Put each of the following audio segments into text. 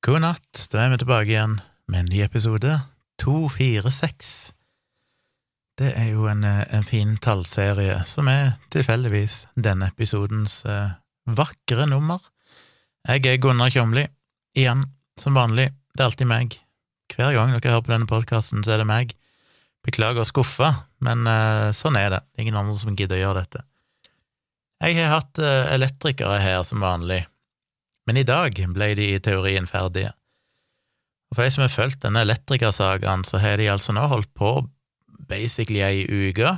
God natt, da er vi tilbake igjen med en ny episode, 246. Det er jo en, eh, en fin tallserie som er tilfeldigvis denne episodens eh, vakre nummer. Jeg er Gunnar Kjomli, igjen, som vanlig, det er alltid meg. Hver gang dere hører på denne podkasten, så er det meg. Beklager å skuffe, men eh, sånn er det, ingen andre som gidder å gjøre dette. Jeg har hatt eh, elektrikere her som vanlig, men i dag ble de i teorien ferdige. Og for jeg som har fulgt denne elektrikersagaen, så har de altså nå holdt på basically ei uke.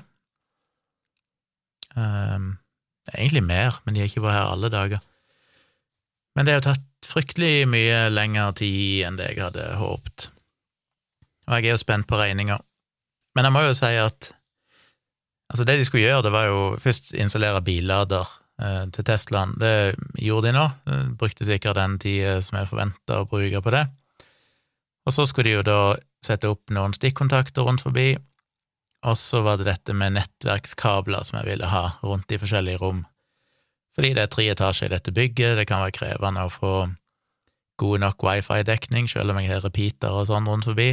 Um, egentlig mer, men de har ikke vært her alle dager. Men det har jo tatt fryktelig mye lengre tid enn det jeg hadde håpet. Og jeg er jo spent på regninga. Men jeg må jo si at altså det de skulle gjøre, det var jo først installere billader til Teslaen. Det gjorde de nå. Brukte sikkert den tida som jeg forventa å bruke på det. Og så skulle de jo da sette opp noen stikkontakter rundt forbi, og så var det dette med nettverkskabler som jeg ville ha rundt i forskjellige rom. Fordi det er tre etasjer i dette bygget, det kan være krevende å få god nok wifi-dekning, selv om jeg har repeater og sånn rundt forbi.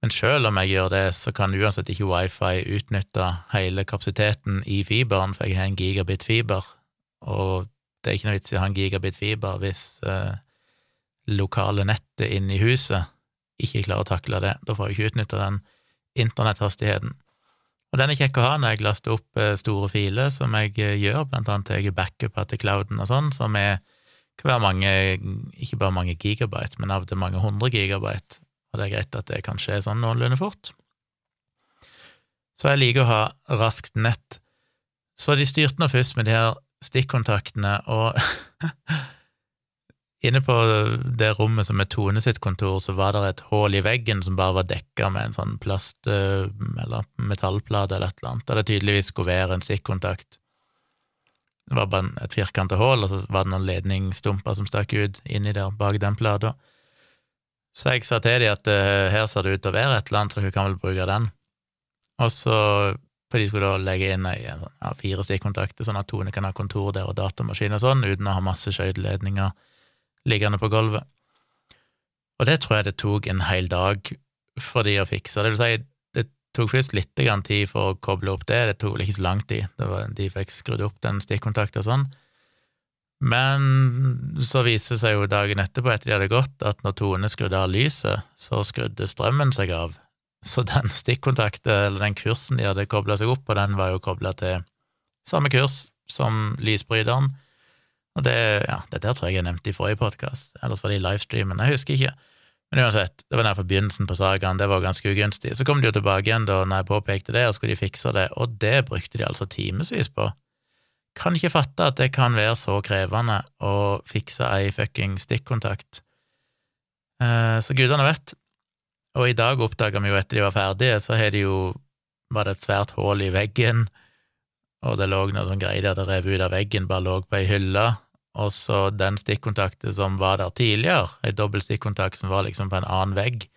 Men selv om jeg gjør det, så kan uansett ikke wifi utnytte hele kapasiteten i fiberen, for jeg har en gigabit fiber, og det er ikke noe vits i å ha en gigabit fiber hvis eh, lokale nettet inne i huset ikke klarer å takle det. Da får jeg ikke utnytta den internetthastigheten. Og den er kjekk å ha når jeg laster opp eh, store filer, som jeg eh, gjør, blant annet jeg backup til clouden og sånn, som er, kan være mange, ikke bare mange gigabyte, men av og til mange hundre gigabyte, og det er greit at det kan skje sånn noenlunde fort. Så jeg liker å ha raskt nett. Så de styrte nå først med de her stikkontaktene, og inne på det rommet som er Tone sitt kontor, så var det et hull i veggen som bare var dekka med en sånn plast- eller metallplate eller et eller annet, der det tydeligvis skulle være en stikkontakt. Det var bare et firkanta hull, og så var det noen ledningsstumper som stakk ut inni der bak den plata. Så jeg sa til dem at uh, her ser det ut til å være et eller annet, så dere kan vel bruke den. Og så For de skulle da legge inn ei, ja, fire stikkontakter, sånn at Tone kan ha kontor der og datamaskin og sånn, uten å ha masse skøyteledninger liggende på gulvet. Og det tror jeg det tok en hel dag for de å fikse. Det vil si, det tok først litt tid for å koble opp det, det tok vel ikke så lang tid, var, de fikk skrudd opp den stikkontakten og sånn. Men så viser det seg jo dagen etterpå, etter de hadde gått, at når Tone skrudde av lyset, så skrudde strømmen seg av. Så den stikkontakten, eller den kursen de hadde kobla seg opp på, den var jo kobla til samme kurs som lysbryteren. Og det, ja, det der tror jeg jeg nevnte i forrige podkast, ellers var det i livestreamen, jeg husker ikke. Men uansett, det var derfor begynnelsen på sagaen, det var ganske ugunstig. Så kom de jo tilbake igjen da når jeg påpekte det, og skulle de fikse det, og det brukte de altså timevis på. Kan ikke fatte at det kan være så krevende å fikse ei fucking stikkontakt. Eh, så gudene vet. Og i dag oppdaga vi jo etter de var ferdige, så de jo var det et svært hull i veggen, og det lå noe sånn greier de hadde revet ut av veggen, bare lå på ei hylle, og så den stikkontakten som var der tidligere, ei dobbel stikkontakt som var liksom på en annen vegg,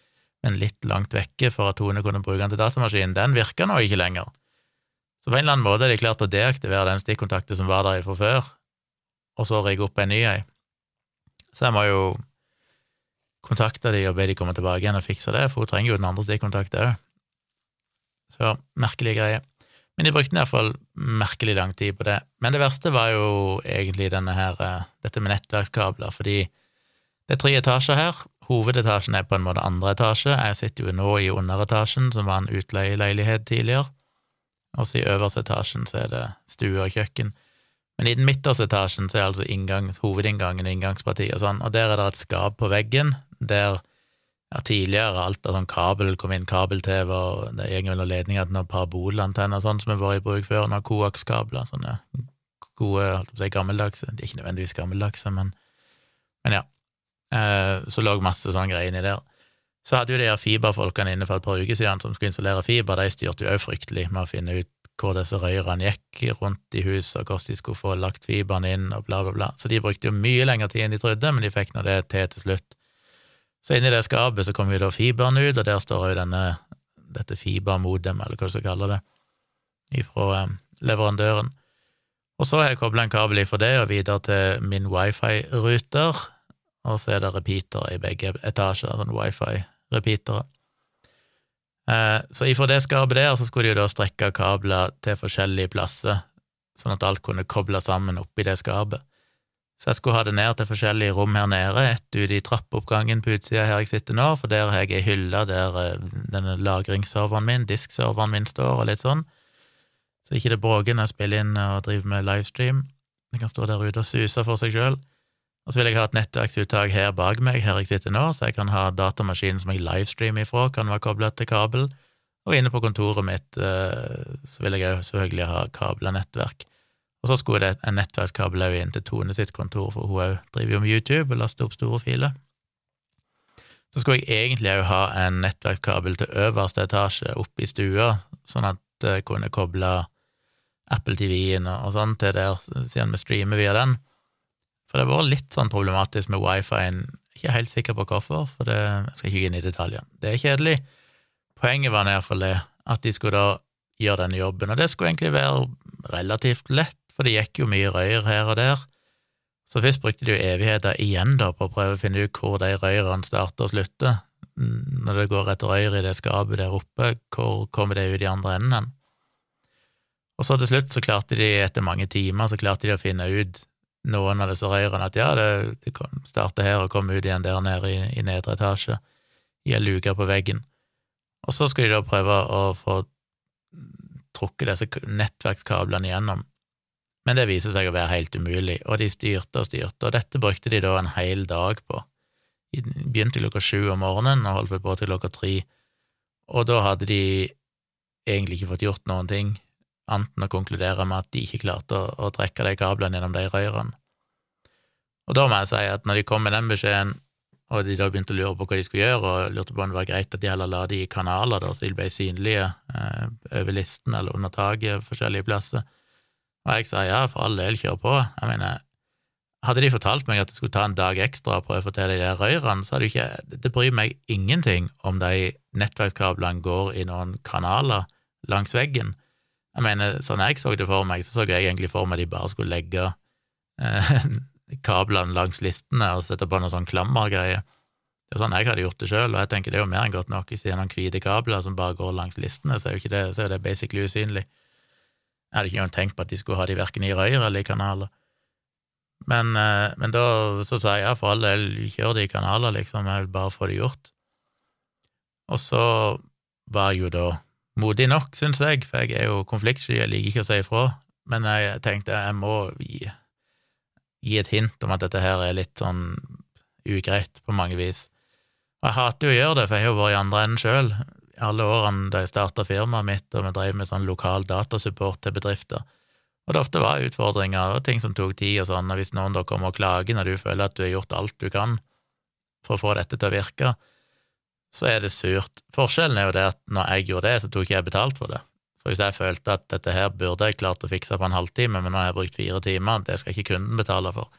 men litt langt vekke for at Tone kunne bruke den til datamaskinen, den virka nå ikke lenger. Så på en eller annen måte har de klart å deaktivere den stikkontakten som var der fra før, og så rigge opp en ny ei. Så jeg må jo kontakte de og be de komme tilbake igjen og fikse det, for hun trenger jo den andre stikkontakten òg. Så merkelige greier. Men de brukte iallfall merkelig lang tid på det. Men det verste var jo egentlig denne her, dette med nettverkskabler, fordi det er tre etasjer her. Hovedetasjen er på en måte andre etasje. Jeg sitter jo nå i underetasjen, som var en utleieleilighet tidligere. Også i øverste etasjen så er det stue og kjøkken. Men i den midterste etasjen så er altså inngangs, hovedinngangen og inngangspartiet og sånn, og der er det et skap på veggen der ja, tidligere alt av sånn kabel kom inn, kabel-TV, og det gikk mellom ledninger til noen parabolantenner og sånn som har vært i bruk før, noen koakskabler, sånne gode, holdt på å si, gammeldagse, de er ikke nødvendigvis gammeldagse, men, men ja, eh, så lå masse sånne greier inni der. Så hadde jo de her fiberfolkene inne for et par uker siden som skulle installere fiber, de styrte jo òg fryktelig med å finne ut hvor disse rørene gikk rundt i huset, og hvordan de skulle få lagt fiberen inn, og bla, bla, bla. Så de brukte jo mye lengre tid enn de trodde, men de fikk nå det til til slutt. Så inni det skapet så kommer jo da fiberen ut, og der står jo denne, dette fibermodem, eller hva du skal kalle det, ifra eh, leverandøren. Og så har jeg kobla en kabel ifra det og videre til min wifi-ruter, og så er det repeatere i begge etasjer, sånn wifi-repeatere. Eh, så ifra det skapet der så skulle de jo da strekke kabler til forskjellige plasser, sånn at alt kunne kobles sammen oppi det skapet. Så jeg skulle ha det ned til forskjellige rom her nede, ett ute i trappeoppgangen på utsida her jeg sitter nå, for der har jeg ei hylle der eh, denne lagringsserveren min, diskserveren min, står, og litt sånn, så ikke det bråker når jeg spiller inn og driver med livestream. Det kan stå der ute og suse for seg sjøl. Og så vil jeg ha et nettverksuttak her bak meg, her jeg sitter nå, så jeg kan ha datamaskinen som jeg livestreamer ifra, kan være koblet til kabel. Og inne på kontoret mitt eh, så vil jeg òg selvfølgelig ha kabla nettverk. Og så skulle det en nettverkskabel òg inn til Tone sitt kontor, for hun òg driver jo med YouTube og laster opp store filer. Så skulle jeg egentlig òg ha en nettverkskabel til øverste etasje oppe i stua, sånn at jeg kunne koble Apple TV-en og sånn til der, siden vi streamer via den. For det har vært litt sånn problematisk med wifi-en, ikke helt sikker på hvorfor, for det, jeg skal ikke gå inn i detaljene. Det er kjedelig. Poenget var iallfall det, at de skulle da gjøre denne jobben, og det skulle egentlig være relativt lett, for det gikk jo mye røyr her og der. Så først brukte de jo evigheter igjen da på å prøve å finne ut hvor de røyrene starter og slutter. Når det går et røyr i det skapet der oppe, hvor kommer det ut i andre enden? Og så til slutt så klarte de, etter mange timer, så klarte de å finne ut noen av disse røyrene at ja, det, det starter her og kommer ut igjen der nede i, i nedre etasje, i ei luke på veggen. Og så skulle de da prøve å få trukket disse nettverkskablene igjennom, men det viser seg å være helt umulig, og de styrte og styrte, og dette brukte de da en hel dag på. De begynte klokka sju om morgenen og holdt på til klokka tre, og da hadde de egentlig ikke fått gjort noen ting annet enn å konkludere med at de ikke klarte å, å trekke de kablene gjennom de rørene. Og da må jeg si at når de kom med den beskjeden, og de da begynte å lure på hva de skulle gjøre, og lurte på om det var greit at de heller la de i kanaler, da, så de ble synlige eh, over listen eller under taket forskjellige plasser, og jeg sa ja, for all del, kjør på. Jeg mener, hadde de fortalt meg at det skulle ta en dag ekstra å prøve å få til de der rørene, så hadde jo ikke Det bryr meg ingenting om de nettverkskablene går i noen kanaler langs veggen. Jeg mener, sånn jeg så det for meg, så så jeg egentlig for meg de bare skulle legge eh, kablene langs listene og sette på noen sånn klammergreie. Det er sånn jeg hadde gjort det sjøl, og jeg tenker det er jo mer enn godt nok. Hvis det er noen hvite kabler som bare går langs listene, så er jo det, så er det basically usynlig. Jeg hadde ikke engang tenkt på at de skulle ha de verken i røyr eller i kanaler. Men, eh, men da så sa jeg ja, for all del, kjør de i kanaler, liksom, jeg vil bare få det gjort. Og så var jeg jo da modig nok, syns jeg, for jeg er jo konfliktsky, jeg liker ikke å si ifra, men jeg tenkte jeg må gi, gi, et hint om at dette her er litt sånn ugreit på mange vis. Og jeg hater jo å gjøre det, for jeg har jo vært i andre enden sjøl. Alle årene da jeg starta firmaet mitt og vi drev med sånn lokal datasupport til bedrifter. Og det ofte var utfordringer og ting som tok tid og sånn, og hvis noen da kommer og klager når du føler at du har gjort alt du kan for å få dette til å virke, så er det surt. Forskjellen er jo det at når jeg gjorde det, så tok ikke jeg betalt for det. For hvis jeg følte at dette her burde jeg klart å fikse på en halvtime, men nå har jeg brukt fire timer, det skal ikke kunden betale for.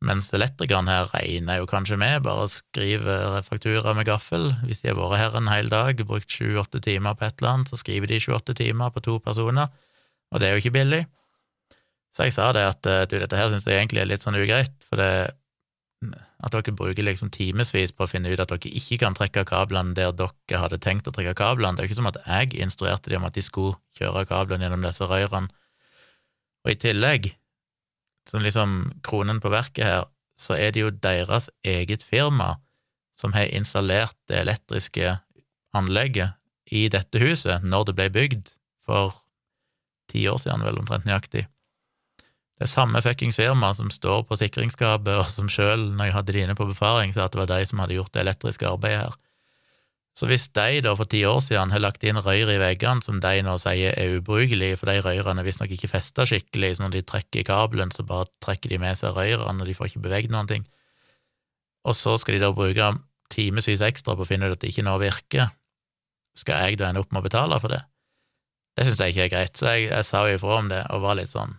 Mens elektrikeren her regner jo kanskje med, bare skriver faktura med gaffel. Hvis de har vært her en hel dag, brukt sju-åtte timer på et eller annet, så skriver de 28 timer på to personer, og det er jo ikke billig. Så jeg sa det at du, dette her syns jeg egentlig er litt sånn ugreit, for det at dere bruker liksom timevis på å finne ut at dere ikke kan trekke kablene der dere hadde tenkt å trekke kablene. Det er jo ikke som at jeg instruerte dem om at de skulle kjøre kablene gjennom disse rørene. Og i tillegg, som liksom kronen på verket her, så er det jo deres eget firma som har installert det elektriske anlegget i dette huset når det ble bygd for ti år siden, vel omtrent nøyaktig. Det er samme fuckings firma som står på sikringsskapet, og som sjøl, når jeg hadde de inne på befaring, sa at det var de som hadde gjort det elektriske arbeidet her. Så hvis de da for ti år siden har lagt inn røyr i veggene som de nå sier er ubrukelige, for de røyrene er visstnok ikke festa skikkelig, så når de trekker kabelen, så bare trekker de med seg røyrene, og de får ikke beveget noen ting, og så skal de da bruke timevis ekstra på å finne ut at det ikke nå virker, skal jeg da ende opp med å betale for det? Det syns jeg ikke er greit, så jeg, jeg sa jo ifra om det, og var litt sånn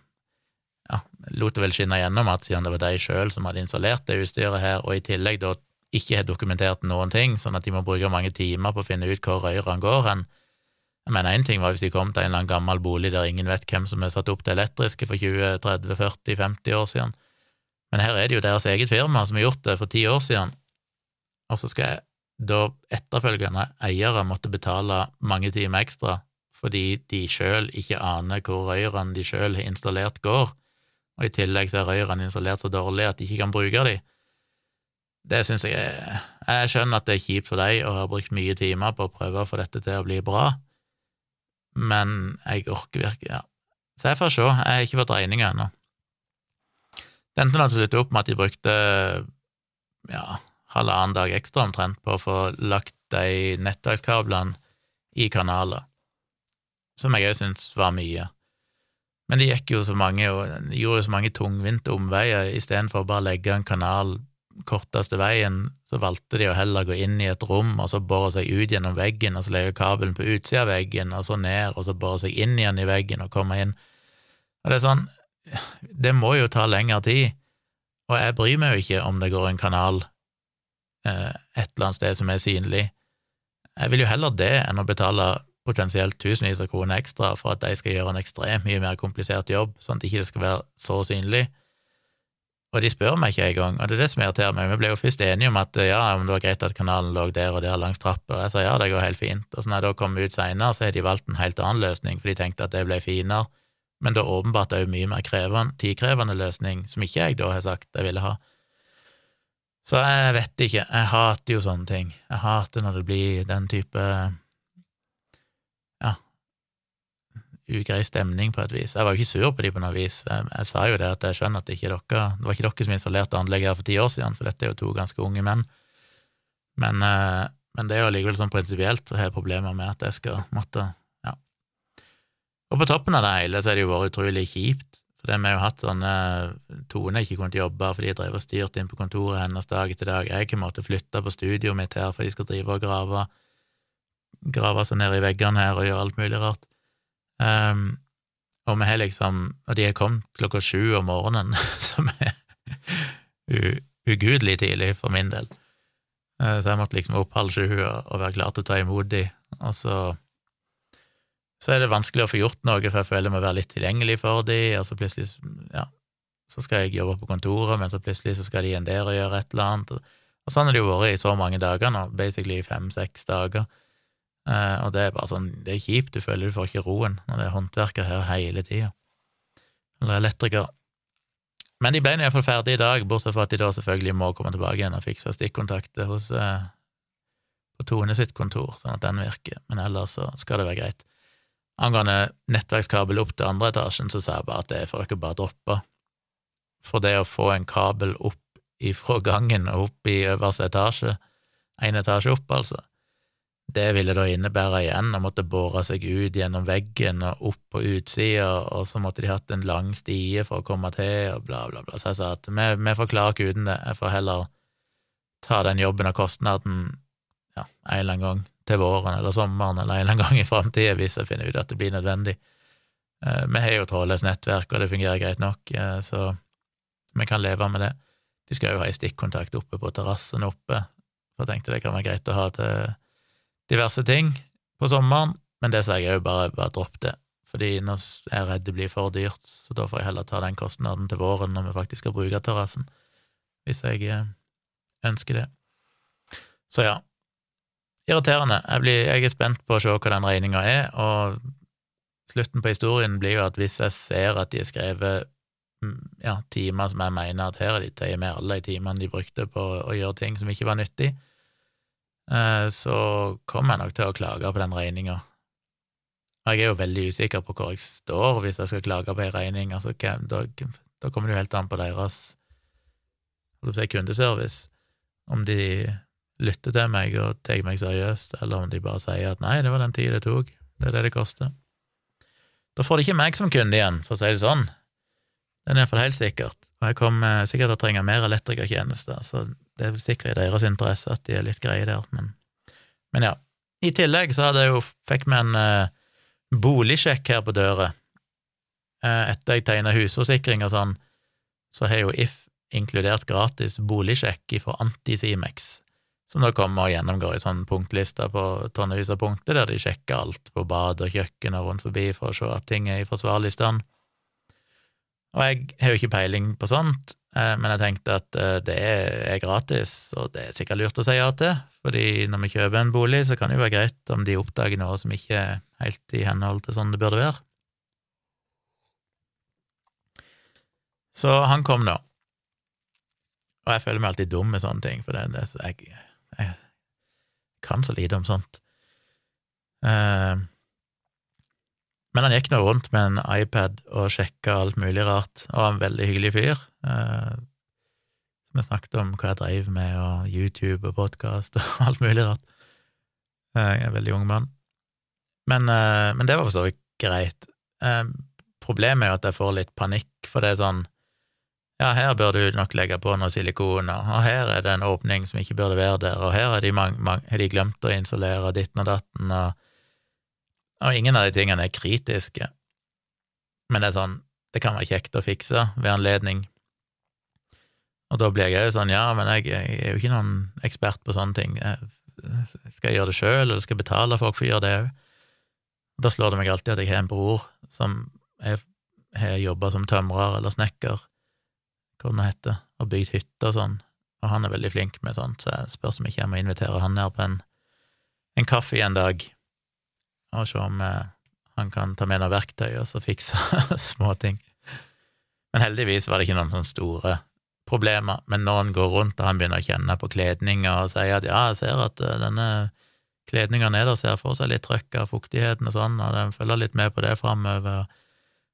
ja, lot det vel skinne gjennom at siden det var de sjøl som hadde installert det utstyret her, og i tillegg da ikke har dokumentert noen ting, sånn at de må bruke mange timer på å finne ut hvor røyrene går hen. Jeg mener, én ting var hvis de kom til en eller annen gammel bolig der ingen vet hvem som har satt opp det elektriske for 20, 30, 40, 50 år siden, Men her er det jo deres eget firma som har gjort det for ti år siden, og så skal jeg da etterfølgende eiere måtte betale mange timer ekstra fordi de sjøl ikke aner hvor røyrene de sjøl har installert, går, og i tillegg så er røyrene installert så dårlig at de ikke kan bruke de. Det syns jeg er Jeg skjønner at det er kjipt for deg og har brukt mye timer på å prøve å få dette til å bli bra, men jeg orker virkelig ja. Så jeg får se, jeg har ikke fått regninga ennå. Det endte til slutt opp med at de brukte ja, halvannen dag ekstra omtrent på å få lagt de nettverkskablene i kanaler, som jeg òg syns var mye. Men det gikk jo så mange, gjorde jo så mange tungvinte omveier, istedenfor å bare legge en kanal korteste veien, så valgte de å heller gå inn i et rom og så bore seg ut gjennom veggen, og så legge kabelen på utsida av veggen, og så ned, og så bore seg inn igjen i veggen og komme inn. Og det er sånn, det må jo ta lengre tid, og jeg bryr meg jo ikke om det går en kanal eh, et eller annet sted som er synlig. Jeg vil jo heller det enn å betale potensielt tusenvis av kroner ekstra for at de skal gjøre en ekstremt mye mer komplisert jobb, sånn at ikke skal være så synlig. Og de spør meg ikke engang, og det er det som irriterer meg. Vi ble jo først enige om at ja, om det var greit at kanalen lå der og der langs trappa, jeg sa ja, det går helt fint. Og så når jeg da kom ut seinere, så har de valgt en helt annen løsning, for de tenkte at det ble finere, men er åpenbart òg mye mer krevende, tidkrevende løsning, som ikke jeg da har sagt jeg ville ha. Så jeg vet ikke, jeg hater jo sånne ting. Jeg hater når det blir den type ja, ugrei stemning, på et vis. Jeg var jo ikke sur på de på noe vis. Jeg, jeg sa jo det at jeg skjønner at det ikke er dere Det var ikke dere som installerte anlegget her for ti år siden, for dette er jo to ganske unge menn. Men, eh, men det er jo allikevel sånn prinsipielt så har jeg problemer med at jeg skal måtte Ja. Og på toppen av det hele så har det jo vært utrolig kjipt for det vi har jo hatt sånne Tone ikke kunnet jobbe fordi jeg drev og styrte inn på kontoret hennes dag etter dag. Jeg har måttet flytte på studioet mitt her for de skal drive og grave grave seg ned i veggene her og gjøre alt mulig rart. Um, og vi har liksom Og de har kommet klokka sju om morgenen, som er ugudelig tidlig for min del. Uh, så jeg måtte liksom opp halv sju og, og være klar til å ta imot de, og så så er det vanskelig å få gjort noe, for jeg føler jeg må være litt tilgjengelig for de, og så plutselig, ja, så skal jeg jobbe på kontoret, men så plutselig så skal de igjen der og gjøre et eller annet. Og, og sånn har det jo vært i så mange dager nå, basically fem-seks dager. Eh, og det er bare sånn, det er kjipt, du føler du får ikke roen når det er håndverker her hele tida, eller elektriker. Men de ble nå iallfall ferdige i dag, bortsett fra at de da selvfølgelig må komme tilbake igjen og fikse stikkontakter hos eh, på Tone sitt kontor, sånn at den virker, men ellers så skal det være greit. Angående nettverkskabel opp til andre etasjen, så sa jeg bare at det får dere bare droppe. For det å få en kabel opp ifra gangen og opp i øverste etasje, én etasje opp, altså, det ville da innebære igjen å måtte bore seg ut gjennom veggen og opp på utsida, og så måtte de hatt en lang stie for å komme til, og bla, bla, bla. Så jeg sa at vi, vi får klare ikke uten det, jeg får heller ta den jobben og kostnaden ja, en eller annen gang til våren eller sommeren eller en eller annen gang i framtida hvis jeg finner ut at det blir nødvendig. Eh, vi har jo trådløst nettverk, og det fungerer greit nok, eh, så vi kan leve med det. De skal jo ha ei stikkontakt oppe på terrassen oppe, for jeg tenkte det kan være greit å ha til diverse ting på sommeren, men det sa jeg òg bare, bare dropp det, fordi nå er jeg redd det blir for dyrt, så da får jeg heller ta den kostnaden til våren når vi faktisk skal bruke terrassen, hvis jeg eh, ønsker det. Så ja, irriterende. Jeg, blir, jeg, er spent på å se hva den regninga er, og slutten på historien blir jo at hvis jeg ser at de har skrevet mm, ja, timer som jeg mener at her er de teier med alle de timene de brukte på å gjøre ting som ikke var nyttig, så kommer jeg nok til å klage på den regninga. Jeg er jo veldig usikker på hvor jeg står hvis jeg skal klage på ei regning. Altså, da, da, kommer det jo helt an på deres kundeservice, om de lytter til meg og tar meg seriøst, eller om de bare sier at nei, det var den tida det tok, det er det det koster. Da får de ikke meg som kunde igjen, for å si det sånn. Det er iallfall helt sikkert. Og jeg kommer sikkert til å trenge mer elektrikertjenester, så det er sikkert i deres interesse at de er litt greie der, men, men ja. I tillegg så hadde jeg jo, fikk vi en eh, boligsjekk her på døra. Eh, etter jeg tegna husforsikring og sånn, så har jo If inkludert gratis boligsjekk fra Antisimex som da kommer og gjennomgår i sånn punktliste på tonnevis av punkter, der de sjekker alt på bad og kjøkken og rundt forbi for å se at ting er i forsvarlig stand. Og jeg har jo ikke peiling på sånt, men jeg tenkte at eh, det er gratis, og det er sikkert lurt å si ja til, fordi når vi kjøper en bolig, så kan det jo være greit om de oppdager noe som ikke er helt i henhold til sånn det burde være. Så han kom nå, og jeg føler meg alltid dum med sånne ting, for det, det, jeg, jeg, kan så lite om sånt. Uh, men han gikk nå rundt med en iPad og sjekka alt mulig rart, og var en veldig hyggelig fyr. Uh, jeg snakket om hva jeg drev med, og YouTube og podkast og alt mulig rart. Uh, jeg er en veldig ung mann. Men, uh, men det var for så vidt greit. problemet er jo at jeg får litt panikk, for det er sånn ja, her bør du nok legge på noe silikon, og her er det en åpning som ikke burde være der, og her har de, de glemt å installere ditten og datten, og og ingen av de tingene er kritiske, men det er sånn, det kan være kjekt å fikse ved anledning. Og da blir jeg jo sånn, ja, men jeg, jeg, er jo ikke noen ekspert på sånne ting. Jeg skal jeg gjøre det sjøl, eller skal jeg betale folk for å gjøre det òg? Da slår det meg alltid at jeg har en bror som har jobba som tømrer eller snekker, hva det heter, og bygd hytter og sånn, og han er veldig flink med sånt, så jeg spørs om ikke jeg må invitere han ned på en, en kaffe en dag og se om eh, han kan ta med noe verktøy og så fikse småting. Men heldigvis var det ikke noen sånne store problemer. Men når han går rundt og han begynner å kjenne på kledninga og sier at ja, jeg ser at eh, denne kledninga nederst her får seg litt trøkk av fuktigheten og sånn, og den følger litt med på det framover,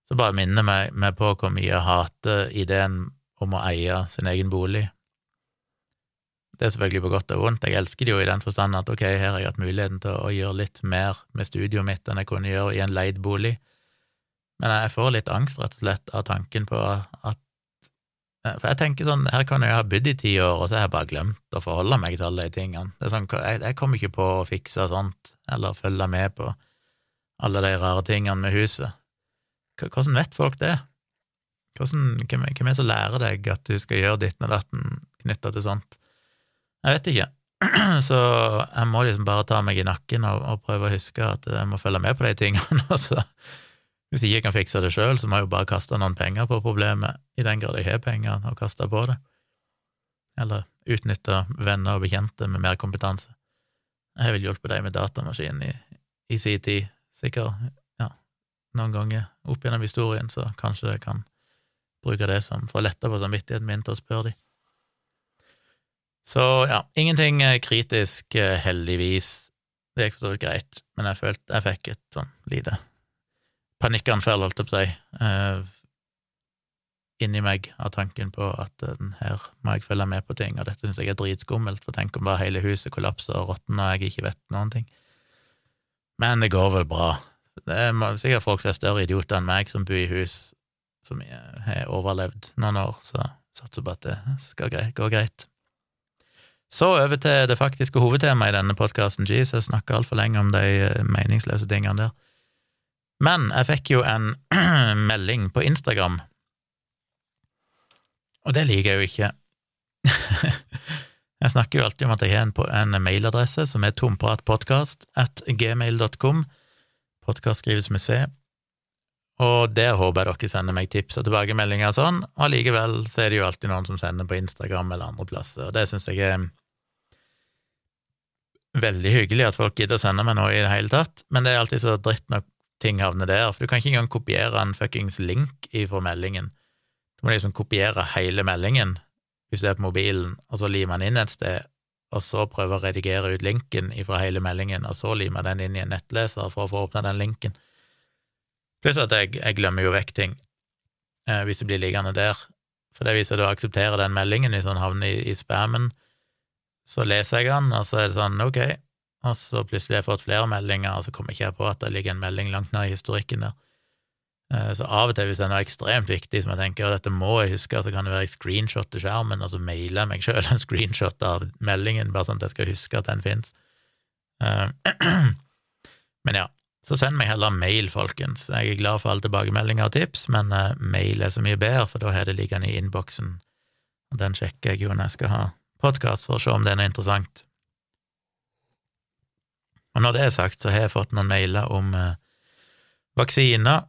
så bare minner meg, meg på hvor mye jeg hater ideen om å eie sin egen bolig. Det er selvfølgelig på godt og vondt. Jeg elsker det jo i den forstand at ok, her har jeg hatt muligheten til å gjøre litt mer med studioet mitt enn jeg kunne gjøre i en leid bolig, men jeg får litt angst, rett og slett, av tanken på at For jeg tenker sånn, her kan jeg ha bodd i ti år, og så har jeg bare glemt å forholde meg til alle de tingene. Det er sånn, jeg, jeg kommer ikke på å fikse sånt, eller følge med på alle de rare tingene med huset. Hvordan vet folk det? Hvordan, hvem, er det som lærer deg at du skal gjøre ditt og datten knytta til sånt? Jeg vet ikke. Så jeg må liksom bare ta meg i nakken og, og prøve å huske at jeg må følge med på de tingene. Altså, hvis jeg ikke kan fikse det sjøl, så må jeg jo bare kaste noen penger på problemet, i den grad jeg har penger å kaste på det. Eller utnytte venner og bekjente med mer kompetanse. Jeg har vel hjulpet deg med datamaskinen i, i sin tid, sikkert, ja, noen ganger opp gjennom historien, så kanskje jeg kan bruke det som for å lette på samvittigheten min til å spørre dem. Så ja, ingenting kritisk, eh, heldigvis. Det gikk for så vidt greit, men jeg følte jeg fikk et sånn lite panikkanfall, holdt jeg på å si, uh, inni meg av tanken på at den her må jeg følge med på ting, og dette syns jeg er dritskummelt, for tenk om bare hele huset kollapser og råtner og jeg ikke vet noen ting. Men det går vel bra. Det er sikkert folk som er større idioter enn meg, som bor i hus som har overlevd noen år, så satser på at det skal gå greit. Så over til det faktiske hovedtemaet i denne podkasten. Jeg snakker altfor lenge om de eh, meningsløse tingene der. Men jeg fikk jo en melding på Instagram, og det liker jeg jo ikke. jeg snakker jo alltid om at jeg har en, en mailadresse som er tompratpodkast at gmail.com. Podkast skrives med C. Og der håper jeg dere sender meg tips og tilbakemeldinger og sånn, og allikevel så er det jo alltid noen som sender på Instagram eller andre plasser, og det syns jeg er veldig hyggelig at folk gidder å sende meg noe i det hele tatt, men det er alltid så dritt når ting havner der, for du kan ikke engang kopiere en fuckings link ifra meldingen. Du må liksom kopiere hele meldingen hvis du er på mobilen, og så limer den inn et sted, og så prøve å redigere ut linken ifra hele meldingen, og så limer den inn i en nettleser for å få åpna den linken. Pluss at jeg, jeg, glemmer jo vekk ting eh, hvis det blir liggende der, for det viser at du aksepterer den meldingen hvis den havner i, i spammen, så leser jeg den, og så er det sånn, ok, og så plutselig har jeg fått flere meldinger, og så kommer ikke jeg på at det ligger en melding langt ned i historikken der. Eh, så av og til, hvis det er noe ekstremt viktig som jeg tenker, og dette må jeg huske, så kan det være jeg screenshotter skjermen, og så mailer jeg meg sjøl en screenshot av meldingen, bare sånn at jeg skal huske at den fins. Eh, men ja, så send meg heller mail, folkens. Jeg er glad for alle tilbakemeldinger og tips, men uh, mail er så mye bedre, for da har det liggende i innboksen, og den sjekker jeg jo når jeg skal ha podkast for å se om det er interessant. Og når det er sagt, så har jeg fått noen mailer om eh, vaksiner,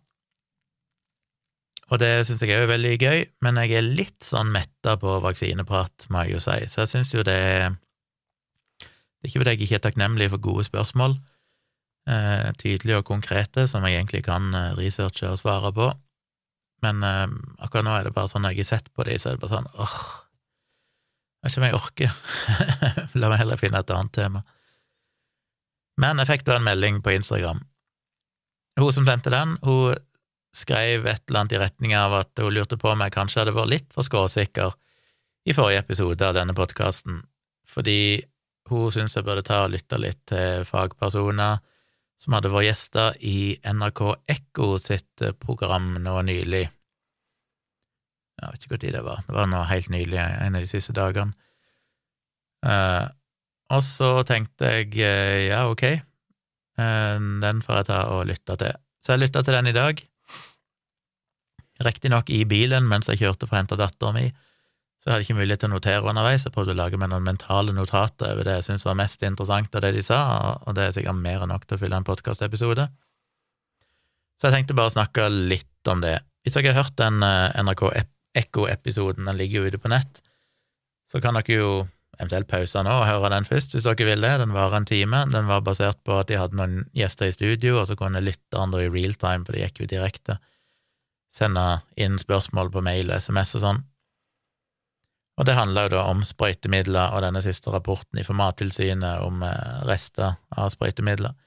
Og det syns jeg er veldig gøy, men jeg er litt sånn metta på vaksineprat, må jeg jo si, så jeg syns jo det Det er ikke fordi jeg ikke er takknemlig for gode spørsmål, eh, tydelige og konkrete, som jeg egentlig kan eh, researche og svare på, men eh, akkurat nå er det bare sånn når jeg har sett på de, så er det bare sånn åh, jeg vet ikke om jeg orker. La meg heller finne et annet tema. Men jeg fikk da en melding på Instagram. Hun som sendte den, hun skrev et eller annet i retning av at hun lurte på om jeg kanskje hadde vært litt for skråsikker i forrige episode av denne podkasten, fordi hun syntes jeg burde ta og lytte litt til fagpersoner som hadde vært gjester i NRK Ekko sitt program nå nylig. Jeg vet ikke når det var, det var nå helt nylig, en av de siste dagene. Uh, og så tenkte jeg uh, ja, ok, uh, den får jeg ta og lytte til. Så jeg lytta til den i dag, riktignok i bilen mens jeg kjørte for å hente dattera mi, så jeg hadde ikke mulighet til å notere underveis. Jeg prøvde å lage meg noen mentale notater over det jeg syntes var mest interessant av det de sa, og det er sikkert mer enn nok til å fylle en podkastepisode. Så jeg tenkte bare å snakke litt om det. Hvis dere har hørt den NRK Ekko-episoden, den ligger jo ute på nett, så kan dere jo eventuelt pause nå og høre den først, hvis dere vil det. Den varer en time. Den var basert på at de hadde noen gjester i studio, og så kunne lytterne i real time, for det gikk jo direkte, sende inn spørsmål på mail og SMS og sånn. Og det handla jo da om sprøytemidler og denne siste rapporten fra Mattilsynet om eh, rester av sprøytemidler.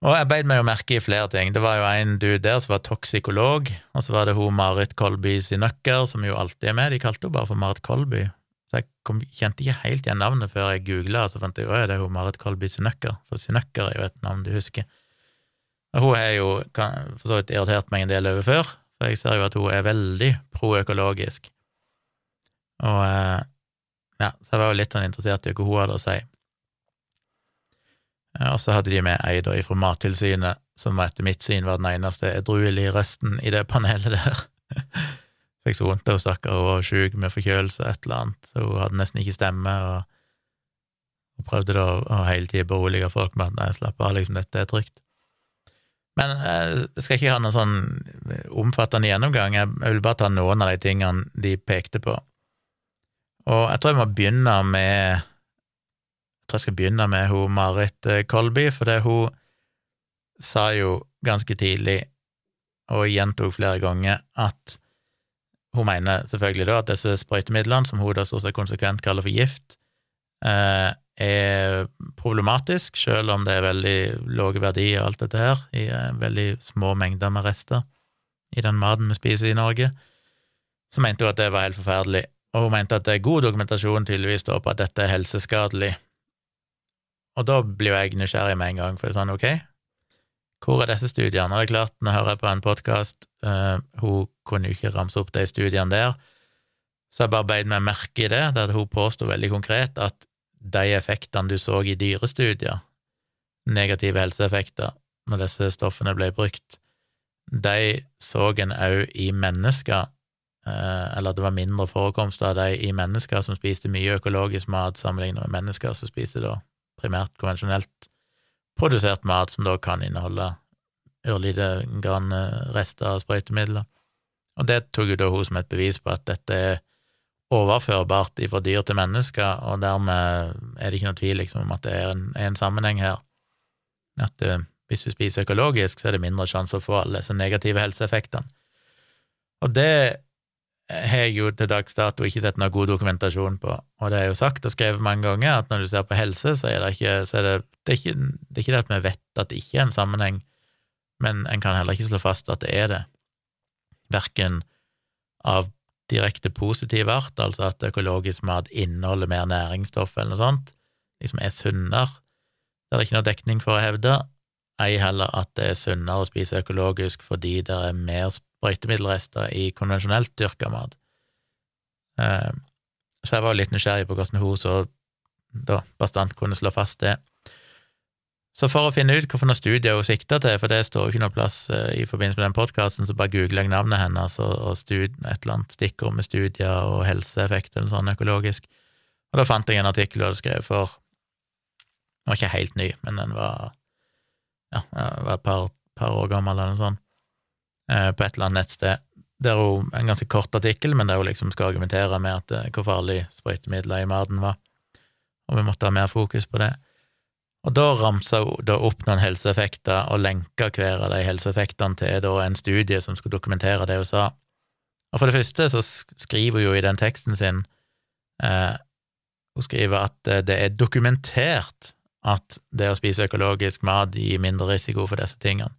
Og jeg beit meg jo merke i flere ting. Det var jo en dude der som var toksikolog, og så var det hun Marit Kolby Sinøkker, som jo alltid er med. De kalte henne bare for Marit Kolby. Så jeg kom, kjente ikke helt igjen navnet før jeg googla, og så fant jeg at det er hun Marit Kolby Synøkker, for Synøkker er jo et navn du husker. Og hun er jo for så vidt irritert meg en del over før, for jeg ser jo at hun er veldig proøkologisk. Og eh, ja, så jeg var jo litt sånn interessert i hva hun hadde å si. Og så hadde de med ei da fra Mattilsynet, som etter mitt syn var den eneste edruelige røsten i det panelet der. Fikk så vondt av henne, stakkar, hun var sjuk med forkjølelse et eller annet, så hun hadde nesten ikke stemme, og, hun prøvde da å hele tida berolige folk med at nei, slapp av, liksom, dette er trygt. Men eh, jeg skal ikke ha noen sånn omfattende gjennomgang, jeg vil bare ta noen av de tingene de pekte på. Og jeg tror jeg må begynne med Jeg tror jeg skal begynne med hun Marit eh, Kolby, for det hun sa jo ganske tidlig, og gjentok flere ganger, at hun mener selvfølgelig da at disse sprøytemidlene, som hun da stort sett konsekvent kaller for gift, eh, er problematisk, selv om det er veldig lave verdier og alt dette her, i eh, veldig små mengder med rester i den maten vi spiser i Norge. Så mente hun at det var helt forferdelig, og hun mente at det er god dokumentasjon tydeligvis da på at dette er helseskadelig, og da blir jo jeg nysgjerrig med en gang, for det er sånn, ok, hvor er disse studiene? Og det er klart, jeg hører på en podkast, uh, eh, hun kunne jo ikke ramse opp de studiene der, så jeg bare beit meg merke i det, der hun påsto veldig konkret at de effektene du så i dyrestudier, negative helseeffekter, når disse stoffene ble brukt, de så en òg i mennesker, uh, eller det var mindre forekomst av de i mennesker som spiste mye økologisk mat sammenlignet med mennesker som spiste da primært konvensjonelt produsert mat, som da kan inneholde ørlite grann eh, rester av sprøytemidler. Og det tok jo da hun som et bevis på at dette er overførbart fra dyr til mennesker, og dermed er det ikke noe tvil liksom, om at det er en, er en sammenheng her. At eh, hvis du spiser økologisk, så er det mindre sjanse å få alle disse negative helseeffektene. Og det har jeg jo til dags dato ikke sett noe god dokumentasjon på, og det er jo sagt og skrevet mange ganger, at når du ser på helse, så er det ikke, er det, det, er ikke, det er ikke det at vi vet at det ikke er en sammenheng, men en kan heller ikke slå fast at det er det, verken av direkte positiv art, altså at økologisk mat inneholder mer næringsstoff eller noe sånt, liksom er sunnere, det er det ikke noe dekning for å hevde, ei heller at det er sunnere å spise økologisk fordi det er mer sprøytemiddelrester i konvensjonelt dyrka mat. Eh, så jeg var litt nysgjerrig på hvordan hun så da bastant kunne slå fast det. Så for å finne ut hvilke studier hun sikta til, for det står jo ikke noe plass eh, i forbindelse med den podkasten, så bare googler jeg navnet hennes og, og stud, et eller annet stikkord med studier og helseeffekt eller sånn økologisk, og da fant jeg en artikkel hun hadde skrevet for Den var ikke helt ny, men den var ja, var et par, par år gammel eller noe sånt på et eller annet nettsted. Det er jo en ganske kort artikkel, men det er jo liksom skal argumentere med at eh, hvor farlig sprøytemidler i maten var, og vi måtte ha mer fokus på det. Og da ramsa hun da opp noen helseeffekter og lenka hver av de helseeffektene til da en studie som skulle dokumentere det hun sa. Og for det første så skriver hun jo i den teksten sin eh, Hun skriver at eh, det er dokumentert at det å spise økologisk mat gir mindre risiko for disse tingene.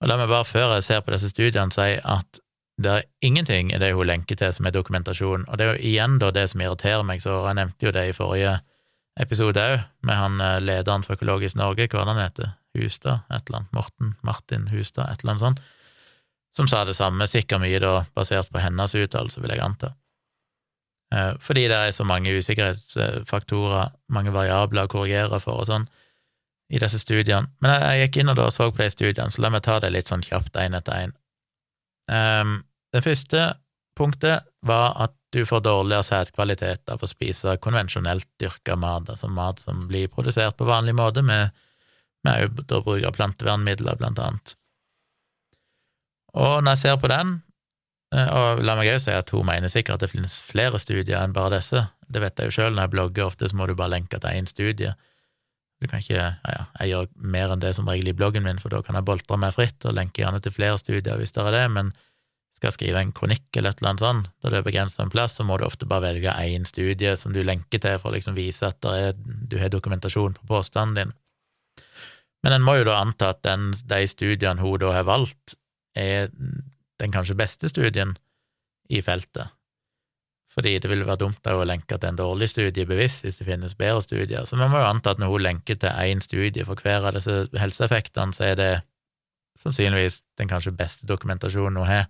Og la meg bare, før jeg ser på disse studiene, si at det er ingenting i det hun lenker til som er dokumentasjon, og det er jo igjen da det som irriterer meg, så jeg nevnte jo det i forrige episode òg, med han eh, lederen for Økologisk Norge, hva han heter, Hustad, et eller annet, Morten Martin Hustad, et eller annet sånt, som sa det samme, sikkert mye da basert på hennes uttalelse, vil jeg anta. Eh, fordi det er så mange usikkerhetsfaktorer, mange variabler å korrigere for og sånn, i disse studiene. Men jeg, gikk inn og da så på de studiene, så la meg ta det litt sånn kjapt én etter én. Um, det første punktet var at du får dårligere sædkvalitet av å spise konvensjonelt dyrka mat, altså mat som blir produsert på vanlig måte med, med å bruke plantevernmidler, blant annet. Og når jeg ser på den, eh, og la meg òg si at hun mener sikkert at det finnes flere studier enn bare disse, det vet jeg jo sjøl, når jeg blogger ofte så må du bare lenke til én studie. Du kan ikke, ja, Jeg gjør mer enn det som regel i bloggen min, for da kan jeg boltre meg fritt og lenke gjerne til flere studier hvis det er det, men skal jeg skrive en kronikk eller et eller annet sånt, da det er begrenset en plass, så må du ofte bare velge én studie som du lenker til for å liksom vise at er, du har dokumentasjon på påstanden din. Men en må jo da anta at den, de studiene hun da har valgt, er den kanskje beste studien i feltet, fordi det ville være dumt å lenke til en dårlig studie bevisst hvis det finnes bedre studier. Så vi må jo anta at når hun lenker til én studie for hver av disse helseeffektene, så er det sannsynligvis den kanskje beste dokumentasjonen hun har.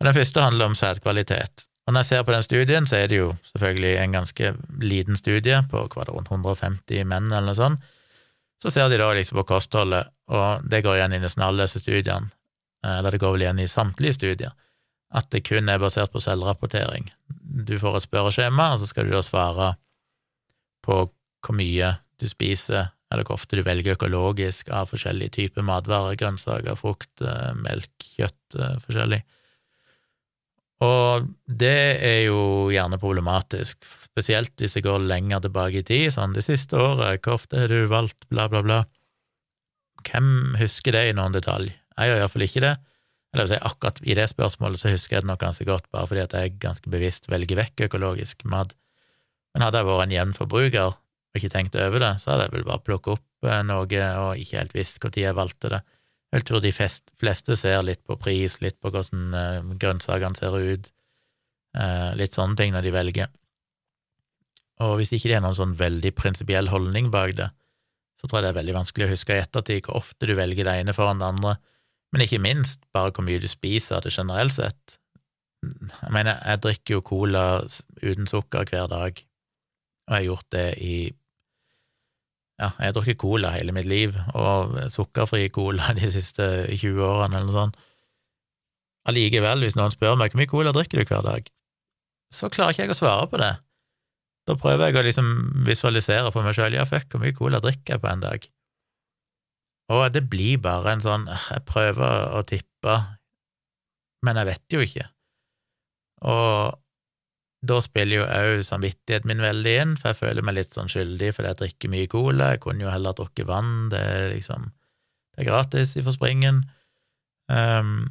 Og Den første handler om sædkvalitet. Og når jeg ser på den studien, så er det jo selvfølgelig en ganske liten studie på rundt 150 menn eller noe sånt. Så ser de da liksom på kostholdet, og det går igjen i nesten alle disse studiene, eller det går vel igjen i samtlige studier at det kun er basert på selvrapportering. Du får et spørreskjema, og så skal du da svare på hvor mye du spiser, eller hvor ofte du velger økologisk av forskjellige typer matvarer, grønnsaker, frukt, eh, melk, kjøtt, eh, forskjellig. Og det er jo gjerne problematisk, spesielt hvis jeg går lenger tilbake i tid, sånn det siste året, hvor ofte har du valgt bla, bla, bla. Hvem husker det i noen detalj? Jeg gjør iallfall ikke det. Eller si, akkurat i det spørsmålet så husker jeg det nok ganske godt, bare fordi at jeg ganske bevisst velger vekk økologisk mat. Men hadde jeg vært en jevn forbruker og ikke tenkt over det, så hadde jeg vel bare plukket opp eh, noe og ikke helt visst når jeg valgte det. Jeg tror de fleste ser litt på pris, litt på hvordan uh, grønnsakene ser ut, uh, litt sånne ting når de velger. Og hvis ikke det er noen sånn veldig prinsipiell holdning bak det, så tror jeg det er veldig vanskelig å huske i ettertid hvor ofte du velger det ene foran det andre men ikke minst bare hvor mye du spiser det generelt sett. Jeg mener, jeg drikker jo cola uten sukker hver dag, og jeg har gjort det i ja, jeg har drukket cola hele mitt liv, og sukkerfri cola de siste 20 årene, eller noe sånt. Allikevel, hvis noen spør meg hvor mye cola drikker du hver dag, så klarer ikke jeg å svare på det. Da prøver jeg å liksom visualisere for meg sjøl, ja, fuck, hvor mye cola drikker jeg på en dag? Og det blir bare en sånn Jeg prøver å tippe, men jeg vet jo ikke. Og da spiller jo òg samvittigheten min veldig inn, for jeg føler meg litt sånn skyldig fordi jeg drikker mye cola. Jeg kunne jo heller drukket vann, det er liksom Det er gratis i Forspringen. Um,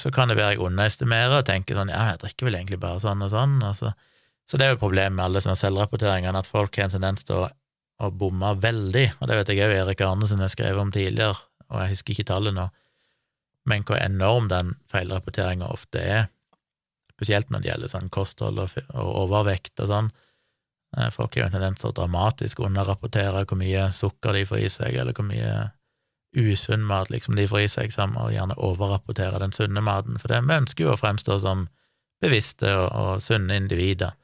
så kan det være jeg underestimerer og tenker sånn ja, jeg drikker vel egentlig bare sånn og sånn. Og så, så det er jo problemet med alle sånne selvrapporteringene, at folk har en tendens til å og bomma veldig, og det vet jeg òg Erik Arnesen har skrevet om tidligere, og jeg husker ikke tallet nå, men hvor enorm den feilrapporteringa ofte er, spesielt når det gjelder sånn kosthold og, overvekt og sånn. Eh, folk har jo en tendens til å dramatisk underrapportere hvor mye sukker de får i seg, eller hvor mye usunn mat liksom de får i seg, sammen, og gjerne overrapportere den sunne maten, for det vi ønsker jo å fremstå som bevisste og, og sunne individer,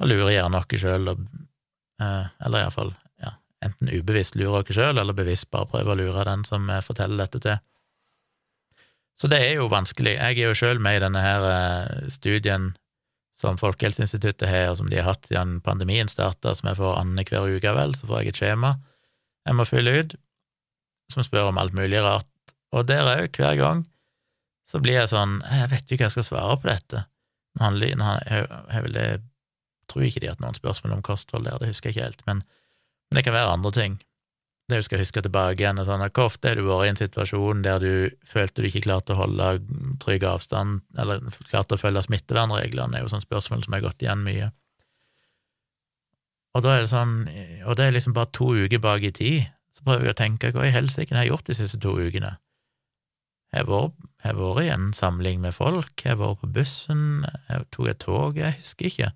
og lurer gjerne oss sjøl, eh, eller iallfall enten ubevisst lurer dere sjøl, eller bevisst bare prøver å lure den som forteller dette til. Så det er jo vanskelig. Jeg er jo sjøl med i denne her eh, studien som Folkehelseinstituttet har, og som de har hatt siden pandemien starta, som jeg får annenhver uke, vel, så får jeg et skjema jeg må fylle ut, som spør om alt mulig rart. Og der òg, hver gang, så blir jeg sånn Jeg vet jo ikke hva jeg skal svare på dette. Han, han, jeg, jeg, jeg tror ikke de har hatt noen spørsmål om kosthold der, det husker jeg ikke helt, men, men det kan være andre ting. Det du skal huske tilbake igjen, er sånn at hvor ofte har du vært i en situasjon der du følte du ikke klarte å holde trygg avstand, eller klarte å følge smittevernreglene, det er jo sånne spørsmål som har gått igjen mye. Og da er det sånn, og det er liksom bare to uker bak i tid, så prøver jeg å tenke hva i helsike har jeg gjort de siste to ukene? Jeg har vært i en samling med folk, jeg har vært på bussen, jeg tok et tog, jeg husker ikke.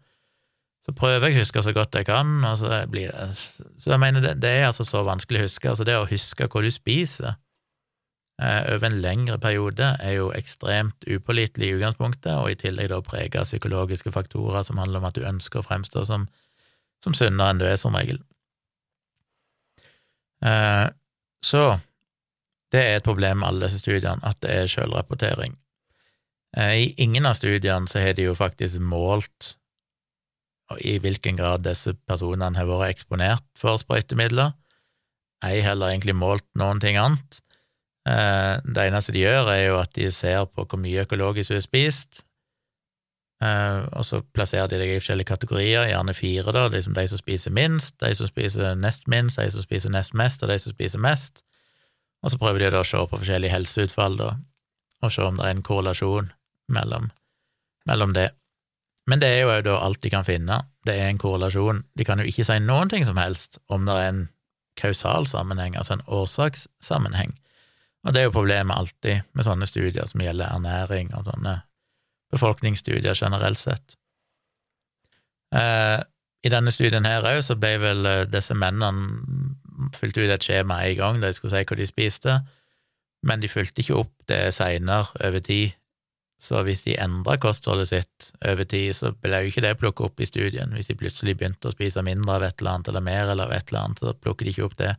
Så prøver jeg å huske så godt jeg kan, og så blir det Så jeg mener, det, det er altså så vanskelig å huske. Altså, det å huske hva du spiser eh, over en lengre periode er jo ekstremt upålitelig i utgangspunktet, og i tillegg da preget av psykologiske faktorer som handler om at du ønsker å fremstå som som sunnere enn du er, som regel. Eh, så det er et problem med alle disse studiene, at det er sjølrapportering. Eh, I ingen av studiene så har de jo faktisk målt i hvilken grad disse personene har vært eksponert for sprøytemidler, ei heller egentlig målt noen ting annet. Eh, det eneste de gjør, er jo at de ser på hvor mye økologisk du har spist, Uh, og så plasserer de deg i forskjellige kategorier, gjerne fire, da, liksom de som spiser minst, de som spiser nest minst, de som spiser nest mest, og de som spiser mest. Og så prøver de da å se på forskjellige helseutfall, da, og se om det er en korrelasjon mellom, mellom det. Men det er jo da alt de kan finne, det er en korrelasjon. De kan jo ikke si noen ting som helst om det er en kausal sammenheng, altså en årsakssammenheng. Og det er jo problemet alltid med sånne studier som gjelder ernæring og sånne befolkningsstudier generelt sett. Eh, I denne studien her òg så ble vel eh, disse mennene fylt ut et skjema en gang da de skulle si hva de spiste, men de fulgte ikke opp det seinere over tid. Så hvis de endra kostholdet sitt over tid, så ble jo ikke det plukket opp i studien. Hvis de plutselig begynte å spise mindre av et eller annet, eller mer eller et eller annet, så plukker de ikke opp det.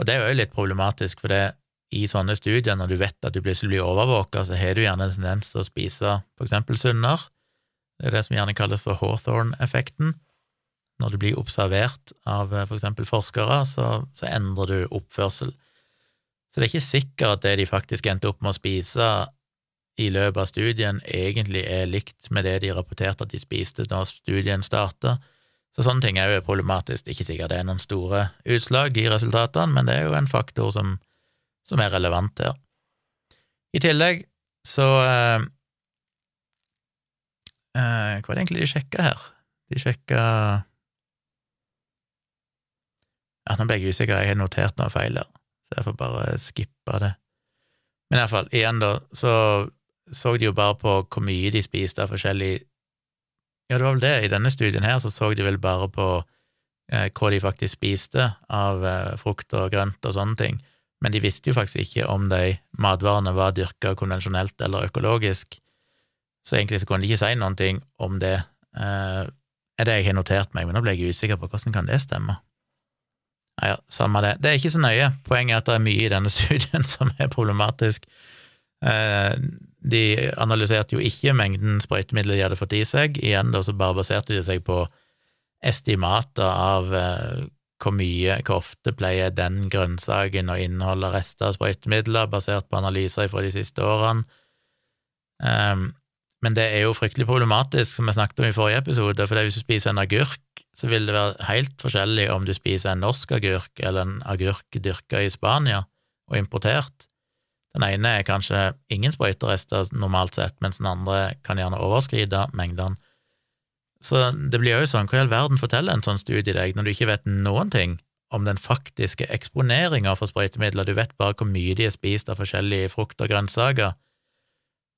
Og det er jo litt problematisk, for det i sånne studier, når du vet at du plutselig blir overvåka, så har du gjerne en tendens til å spise for eksempel sunnere. Det er det som gjerne kalles for Hawthorne-effekten. Når du blir observert av eh, for eksempel forskere, så, så, endrer du oppførsel. Så det er ikke sikkert at det de faktisk endte opp med å spise i løpet av studien, egentlig er likt med det de rapporterte at de spiste da studien starta. Så sånne ting er jo problematisk. Ikke sikkert det er noen store utslag i resultatene, men det er jo en faktor som som er relevant her. I tillegg så eh, eh, Hva er det egentlig de sjekka her? De sjekka Ja, nå ble jeg usikker, jeg har notert noe feil her, så jeg får bare skippe det. Men iallfall, igjen, da, så så de jo bare på hvor mye de spiste av forskjellig Ja, det var vel det, i denne studien her så så de vel bare på eh, hva de faktisk spiste av eh, frukt og grønt og sånne ting men de visste jo faktisk ikke om de matvarene var dyrka konvensjonelt eller økologisk, så egentlig så kunne de ikke si noen ting om det. Eh, er det jeg har notert meg, men nå ble jeg usikker på hvordan kan det stemme. Ja, ja, samme det. Det er ikke så nøye. Poenget er at det er mye i denne studien som er problematisk. Eh, de analyserte jo ikke mengden sprøytemidler de hadde fått i seg. Igjen da så bare baserte de seg på estimater av eh, hvor mye, hvor ofte pleier den grønnsaken å inneholde rester av sprøytemidler, basert på analyser fra de siste årene. Um, men det er jo fryktelig problematisk, som vi snakket om i forrige episode, for hvis du spiser en agurk, så vil det være helt forskjellig om du spiser en norsk agurk eller en agurk dyrka i Spania og importert. Den ene er kanskje ingen sprøyterester normalt sett, mens den andre kan gjerne overskride mengdene. Så det blir jo sånn, hva i all verden forteller en sånn studie deg når du ikke vet noen ting om den faktiske eksponeringa for sprøytemidler, du vet bare hvor mye de har spist av forskjellige frukt og grønnsaker,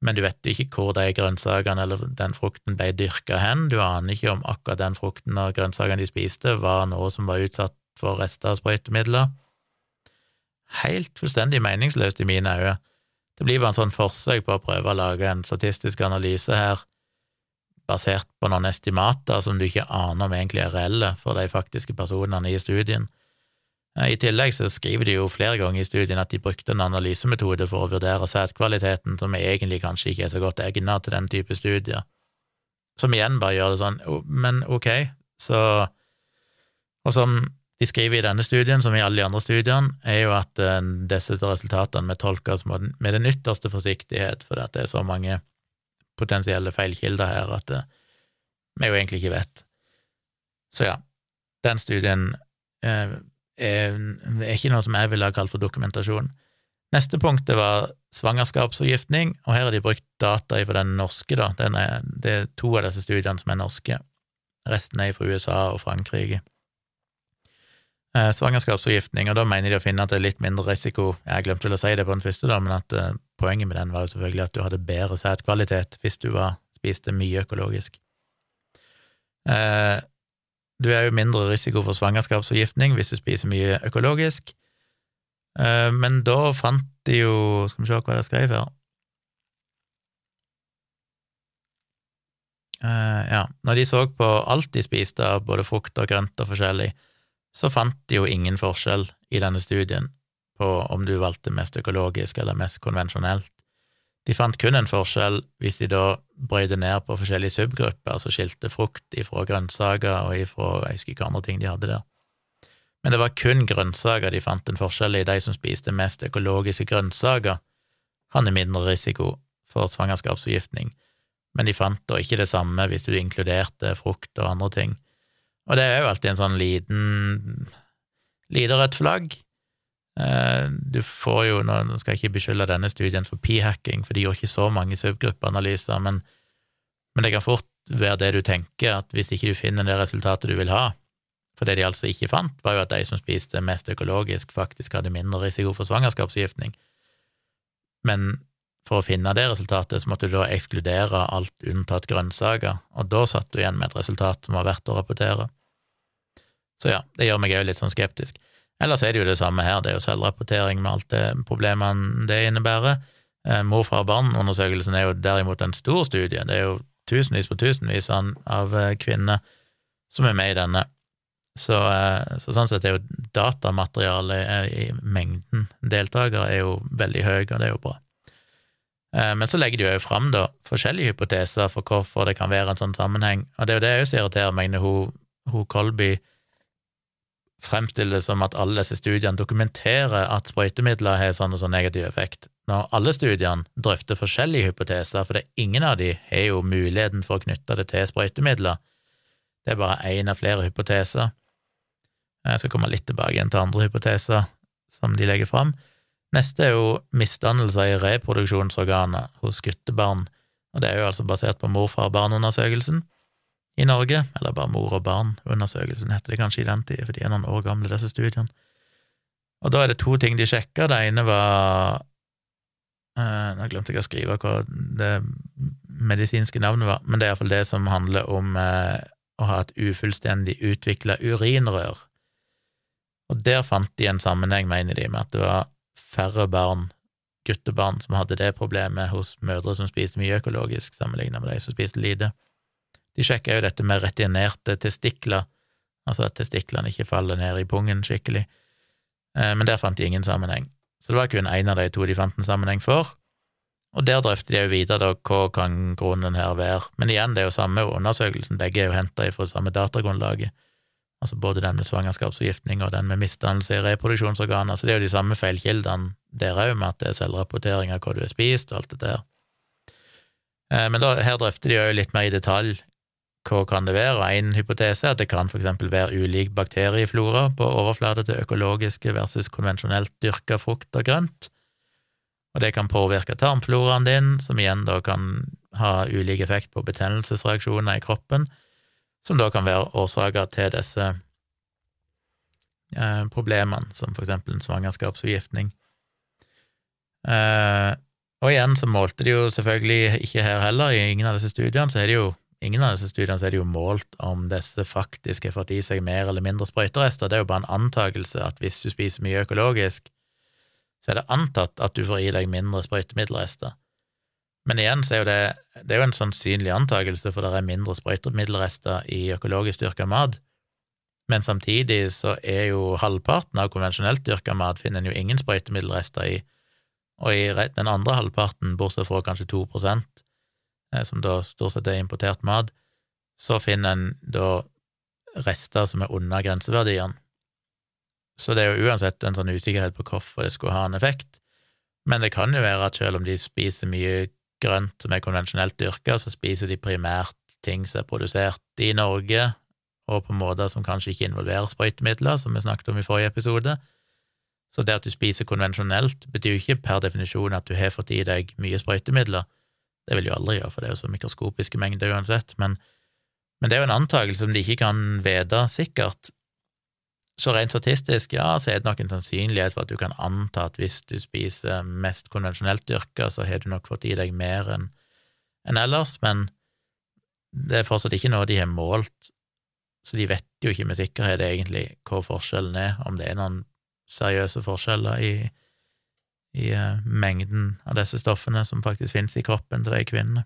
men du vet ikke hvor de grønnsakene eller den frukten ble dyrka hen, du aner ikke om akkurat den frukten og grønnsakene de spiste, var noe som var utsatt for rester av sprøytemidler. Helt fullstendig meningsløst i mine øyne. Det blir bare en sånn forsøk på å prøve å lage en statistisk analyse her basert på noen estimater som du ikke aner om egentlig er reelle for de faktiske personene i studien. Eh, I tillegg så skriver de jo flere ganger i studien at de brukte en analysemetode for å vurdere sædkvaliteten som egentlig kanskje ikke er så godt egnet til den type studier, som igjen bare gjør det sånn, men ok, så Og som de skriver i denne studien, som i alle de andre studiene, er jo at uh, disse resultatene må tolkes med den ytterste forsiktighet, fordi det er så mange potensielle feilkilder her at uh, vi jo egentlig ikke vet. Så ja, den studien uh, er, ikke noe som jeg ville ha kalt for dokumentasjon. Neste punkt det var svangerskapsforgiftning, og her har de brukt data fra den norske, da. Den er, det er to av disse studiene som er norske. Resten er fra USA og Frankrike. Eh, svangerskapsforgiftning, og da mener de å finne at det er litt mindre risiko Jeg glemte vel å si det på den første, da, men at eh, poenget med den var jo selvfølgelig at du hadde bedre sædkvalitet hvis du var, spiste mye økologisk. Eh, du er jo mindre risiko for svangerskapsforgiftning hvis du spiser mye økologisk. Men da fant de jo Skal vi se hva de skrev her. Ja, når de så på alt de spiste av både frukt og grønt og forskjellig, så fant de jo ingen forskjell i denne studien på om du valgte mest økologisk eller mest konvensjonelt. De fant kun en forskjell hvis de da brøyde ned på forskjellige subgrupper, altså skilte frukt ifra grønnsaker og ifra jeg husker ikke andre ting de hadde der. Men det var kun grønnsaker de fant en forskjell i. De som spiste mest økologiske grønnsaker, hadde mindre risiko for svangerskapsforgiftning, men de fant da ikke det samme hvis du inkluderte frukt og andre ting. Og det er jo alltid en sånn liten lite rødt flagg. Eh, du får jo, nå skal jeg ikke beskylde denne studien for p-hacking, for de gjorde ikke så mange subgruppeanalyser, men, men det kan fort være det du tenker, at hvis ikke du finner det resultatet du vil ha, for det de altså ikke fant, var jo at de som spiste mest økologisk, faktisk hadde mindre risiko for svangerskapsforgiftning. Men for å finne det resultatet, så måtte du da ekskludere alt unntatt grønnsaker, og da satt du igjen med et resultat som var verdt å rapportere. Så ja, det gjør meg òg litt sånn skeptisk. Ellers er det jo det samme her, det er jo selvrapportering med alt det problemene det innebærer. Eh, mor, far, barn-undersøkelsen er jo derimot en stor studie, det er jo tusenvis på tusenvis av eh, kvinner som er med i denne. Så, eh, så, sånn sett er jo datamaterialet eh, i mengden deltakere er jo veldig høy, og det er jo bra. Eh, men så legger de jo fram da forskjellige hypoteser for hvorfor det kan være en sånn sammenheng, og det er jo det jeg også irriterer meg når hun, hun Kolby fremstiller det som at alle disse studiene dokumenterer at sprøytemidler har sånn og sånn negativ effekt, når alle studiene drøfter forskjellige hypoteser, for ingen av de har jo muligheten for å knytte det til sprøytemidler. Det er bare én av flere hypoteser. Jeg skal komme litt tilbake igjen til andre hypoteser som de legger fram. Neste er jo misdannelser i reproduksjonsorganet hos guttebarn, og det er jo altså basert på morfar-barn-undersøkelsen i Norge, eller bare mor og barn-undersøkelsen heter det kanskje i den tid, for de er noen år gamle, disse studiene. Og da er det to ting de sjekka. Det ene var eh, Nå glemte jeg å skrive hva det medisinske navnet var, men det er iallfall det som handler om eh, å ha et ufullstendig utvikla urinrør og der fant de en sammenheng, mener de, med at det var færre barn, guttebarn, som hadde det problemet hos mødre som spiste mye økologisk, sammenlignet med de som spiste lite. De sjekka jo dette med retinerte testikler, altså at testiklene ikke faller ned i pungen skikkelig, eh, men der fant de ingen sammenheng. Så det var kun én av de to de fant en sammenheng for, og der drøfter de jo videre da, hva kan grunnen her være. Men igjen, det er jo samme undersøkelsen, begge er jo henta fra samme datagrunnlaget altså både den med svangerskapsforgiftning og den med misdannelse i reproduksjonsorganer, så det er jo de samme feilkildene der òg, med at det er selvrapportering av hva du har spist og alt det der. Eh, men da, her drøfter de jo litt mer i detalj hva kan det være, og en hypotese er at det kan for eksempel være ulik bakterieflora på overflate til økologiske versus konvensjonelt dyrka frukt og grønt, og det kan påvirke tarmfloraen din, som igjen da kan ha ulik effekt på betennelsesreaksjoner i kroppen, som da kan være årsaker til disse eh, problemene, som for eksempel en svangerskapsforgiftning. Eh, og igjen så målte de jo selvfølgelig ikke her heller, i ingen av disse studiene så er det jo ingen av disse studiene så er det jo målt om disse faktisk har fått i seg mer eller mindre sprøyterester. Det er jo bare en antakelse at hvis du spiser mye økologisk, så er det antatt at du får i deg mindre sprøytemiddelrester. Men igjen så er jo det, det er jo en sannsynlig antakelse, for det er mindre sprøytemiddelrester i økologisk dyrka mat. Men samtidig så er jo halvparten av konvensjonelt dyrka mat finner en jo ingen sprøytemiddelrester i, og i den andre halvparten, bortsett fra kanskje to prosent, eh, som da stort sett er importert mat, så finner en da rester som er under grenseverdiene. Så det er jo uansett en sånn usikkerhet på hvorfor det skulle ha en effekt. Men det kan jo være at selv om de spiser mye grønt som er konvensjonelt dyrka, så spiser de primært ting som er produsert i Norge, og på måter som kanskje ikke involverer sprøytemidler, som vi snakket om i forrige episode. Så det at du spiser konvensjonelt, betyr jo ikke per definisjon at du har fått i deg mye sprøytemidler. Det vil du aldri gjøre, for det er jo så mikroskopiske mengder uansett. Men, men det er jo en antakelse som de ikke kan vite sikkert. Så rent statistisk, ja, så er det nok en sannsynlighet for at du kan anta at hvis du spiser mest konvensjonelt dyrka, så har du nok fått i deg mer enn en ellers, men det er fortsatt ikke noe de har målt, så de vet jo ikke med sikkerhet egentlig hva forskjellen er, om det er noen seriøse forskjeller i, i uh, mengden av disse stoffene som faktisk finnes i kroppen til de kvinnene.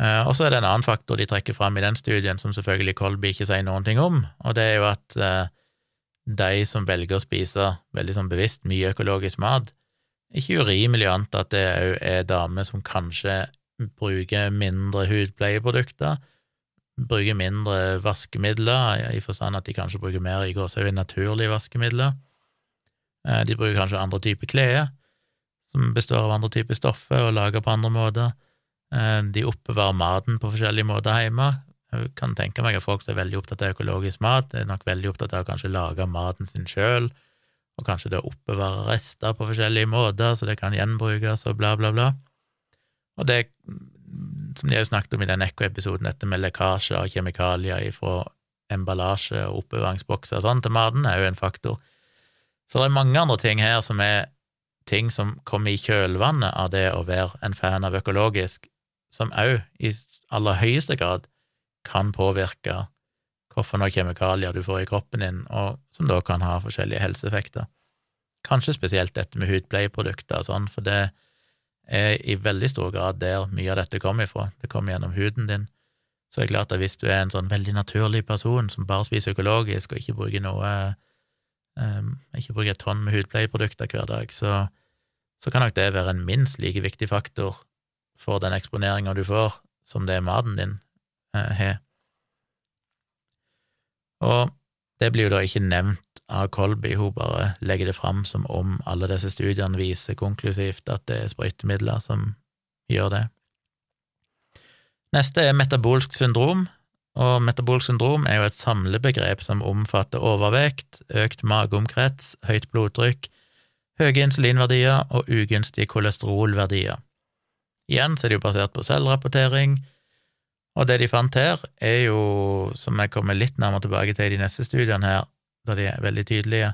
Uh, og så er det en annen faktor de trekker fram i den studien, som selvfølgelig Kolby ikke sier noen ting om, og det er jo at uh, de som velger å spise veldig sånn bevisst mye økologisk mat, ikke urimelig å anta at det òg er damer som kanskje bruker mindre hudpleieprodukter, bruker mindre vaskemidler, i forstand at de kanskje bruker mer i gåsehud naturlige vaskemidler. Uh, de bruker kanskje andre typer klær, som består av andre typer stoffer og lager på andre måter. Eh, de oppbevarer maten på forskjellige måter hjemme. Jeg kan tenke meg at folk som er veldig opptatt av økologisk mat, er nok veldig opptatt av å kanskje lage maten sin sjøl, og kanskje da oppbevare rester på forskjellige måter, så det kan gjenbrukes og bla, bla, bla. Og det, som de har snakket om i den Ekko-episoden, dette med lekkasje av kjemikalier fra emballasje og oppbevaringsbokser og sånn til maten, er jo en faktor. Så det er mange andre ting her som er ting som kommer i kjølvannet av det å være en fan av økologisk, som òg i aller høyeste grad kan påvirke hvilke kjemikalier du får i kroppen din, og som da kan ha forskjellige helseeffekter. Kanskje spesielt dette med hudpleieprodukter og sånn, for det er i veldig stor grad der mye av dette kommer ifra. Det kommer gjennom huden din. Så det er klart at hvis du er en sånn veldig naturlig person som bare spiser økologisk og ikke bruker noe um, ikke bruker et tonn med hudpleieprodukter hver dag, så, så kan nok det være en minst like viktig faktor for den eksponeringa du får, som det maten din eh, har. Og det blir jo da ikke nevnt av Kolby, hun bare legger det fram som om alle disse studiene viser konklusivt at det er sprøytemidler som gjør det. Neste er metabolsk syndrom, og metabolsk syndrom er jo et samlebegrep som omfatter overvekt, økt mageomkrets, høyt blodtrykk, høye insulinverdier og ugunstige kolesterolverdier. Igjen så er det jo basert på selvrapportering, og det de fant her, er jo, som jeg kommer litt nærmere tilbake til i de neste studiene her, da de er veldig tydelige,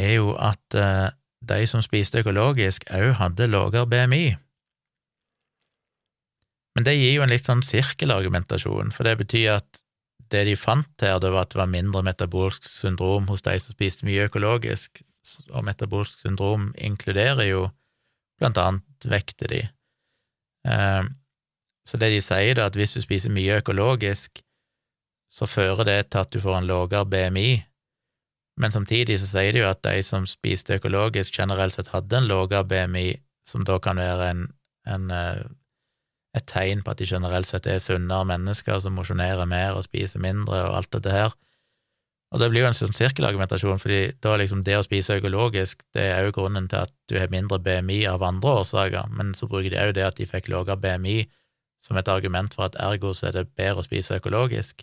er jo at uh, de som spiste økologisk, òg hadde lavere BMI. Men det gir jo en litt sånn sirkelargumentasjon, for det betyr at det de fant her, det var at det var mindre metabolsk syndrom hos de som spiste mye økologisk, og metabolsk syndrom inkluderer jo blant annet vekta de. Ehm, så det de sier, da, at hvis du spiser mye økologisk, så fører det til at du får en lavere BMI, men samtidig så sier de jo at de som spiste økologisk, generelt sett hadde en lavere BMI, som da kan være en, en, eh, et tegn på at de generelt sett er sunnere mennesker som mosjonerer mer og spiser mindre og alt dette her. Og det blir jo en sånn sirkelargumentasjon, fordi da liksom det å spise økologisk, det er jo grunnen til at du har mindre BMI av andre årsaker, men så bruker de òg det at de fikk lavere BMI som et argument for at ergo så er det bedre å spise økologisk,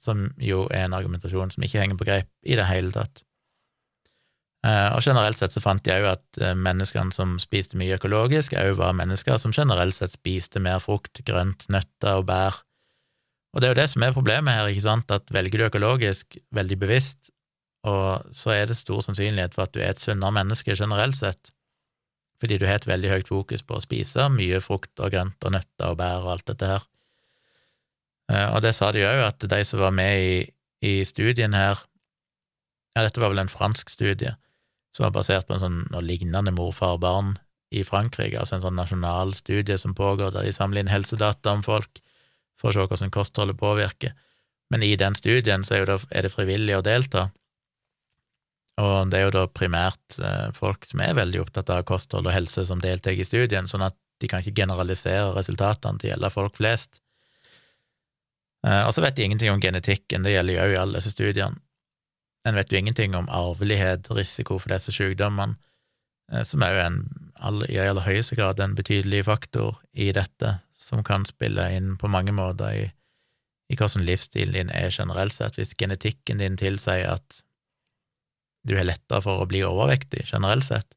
som jo er en argumentasjon som ikke henger på greip i det hele tatt. Eh, og generelt sett så fant de òg at eh, menneskene som spiste mye økologisk, òg var mennesker som generelt sett spiste mer frukt, grønt, nøtter og bær og det er jo det som er problemet her, ikke sant, at velger du økologisk veldig bevisst, og så er det stor sannsynlighet for at du er et sunnere menneske generelt sett, fordi du har et veldig høyt fokus på å spise mye frukt og grønt og nøtter og bær og alt dette her. Eh, og det sa de òg, at de som var med i, i studien her, ja, dette var vel en fransk studie, som var basert på en sånn noe lignende morfar-barn i Frankrike, altså en sånn nasjonal studie som pågår, der de samler inn helsedata om folk for å se hvordan kostholdet påvirker. Men i den studien så er, det, er det frivillig å delta, og det er jo da primært eh, folk som er veldig opptatt av kosthold og helse, som deltar i studien, sånn at de kan ikke generalisere resultatene til å gjelde folk flest. Eh, og så vet de ingenting om genetikken, det gjelder jo òg i alle disse studiene. En vet jo ingenting om arvelighet, risiko for disse sykdommene, eh, som er jo en, i aller høyeste grad en betydelig faktor i dette, som kan spille inn på mange måter i, i hvordan livsstilen din er generelt sett. Hvis genetikken din tilsier at du har lettere for å bli overvektig generelt sett,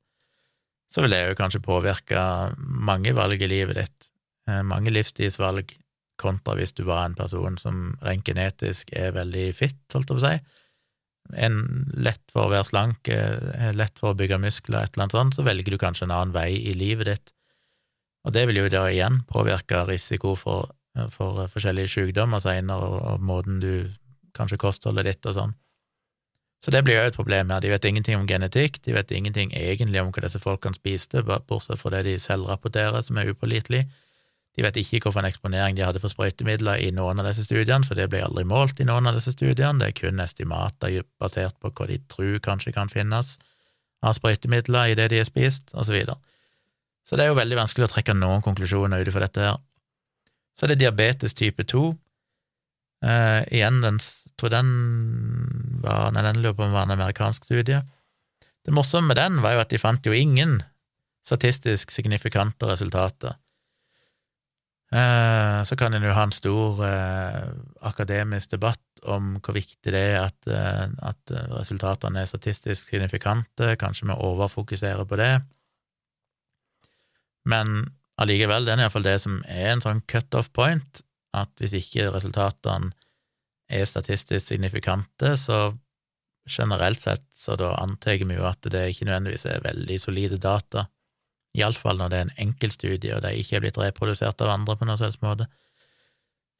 så vil det jo kanskje påvirke mange valg i livet ditt, eh, mange livsstilsvalg, kontra hvis du var en person som rent genetisk er veldig fit, holdt jeg på å si. En lett for å være slank, eh, lett for å bygge muskler, et eller annet sånt, så velger du kanskje en annen vei i livet ditt. Og det vil jo da igjen påvirke risiko for, for forskjellige sykdommer seinere, og, og måten du kanskje kostholdet ditt og sånn. Så det blir jo et problem her. De vet ingenting om genetikk, de vet ingenting egentlig om hva disse folkene spiste, bortsett fra det de selv rapporterer, som er upålitelig. De vet ikke hvilken eksponering de hadde for sprøytemidler i noen av disse studiene, for det ble aldri målt i noen av disse studiene, det er kun estimater basert på hva de tror kanskje kan finnes av sprøytemidler i det de har spist, og så videre. Så det er jo veldig vanskelig å trekke noen konklusjoner ut fra dette her. Så det er diabetes type 2, Eh, igjen, den, tror den var Nei, den lurer på om det var en amerikansk studie. Det morsomme med den var jo at de fant jo ingen statistisk signifikante resultater. Eh, så kan en jo ha en stor eh, akademisk debatt om hvor viktig det er at, at resultatene er statistisk signifikante, kanskje vi overfokuserer på det. Men allikevel, den er iallfall det som er en sånn cutoff point, at hvis ikke resultatene er statistisk signifikante, så generelt sett så da antar vi jo at det ikke nødvendigvis er veldig solide data, iallfall når det er en enkeltstudie og de ikke er blitt reprodusert av andre på noen slags måte.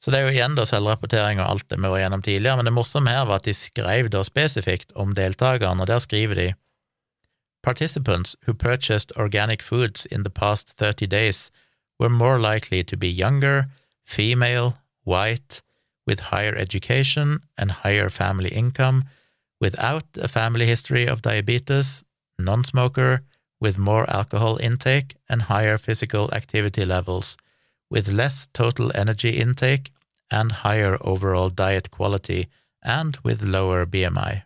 Så det er jo igjen da selvrapportering og alt det vi var gjennom tidligere, men det morsomme her var at de skrev da spesifikt om deltakerne, og der skriver de Participants who purchased organic foods in the past 30 days were more likely to be younger, female, white, with higher education and higher family income, without a family history of diabetes, non smoker, with more alcohol intake and higher physical activity levels, with less total energy intake and higher overall diet quality, and with lower BMI.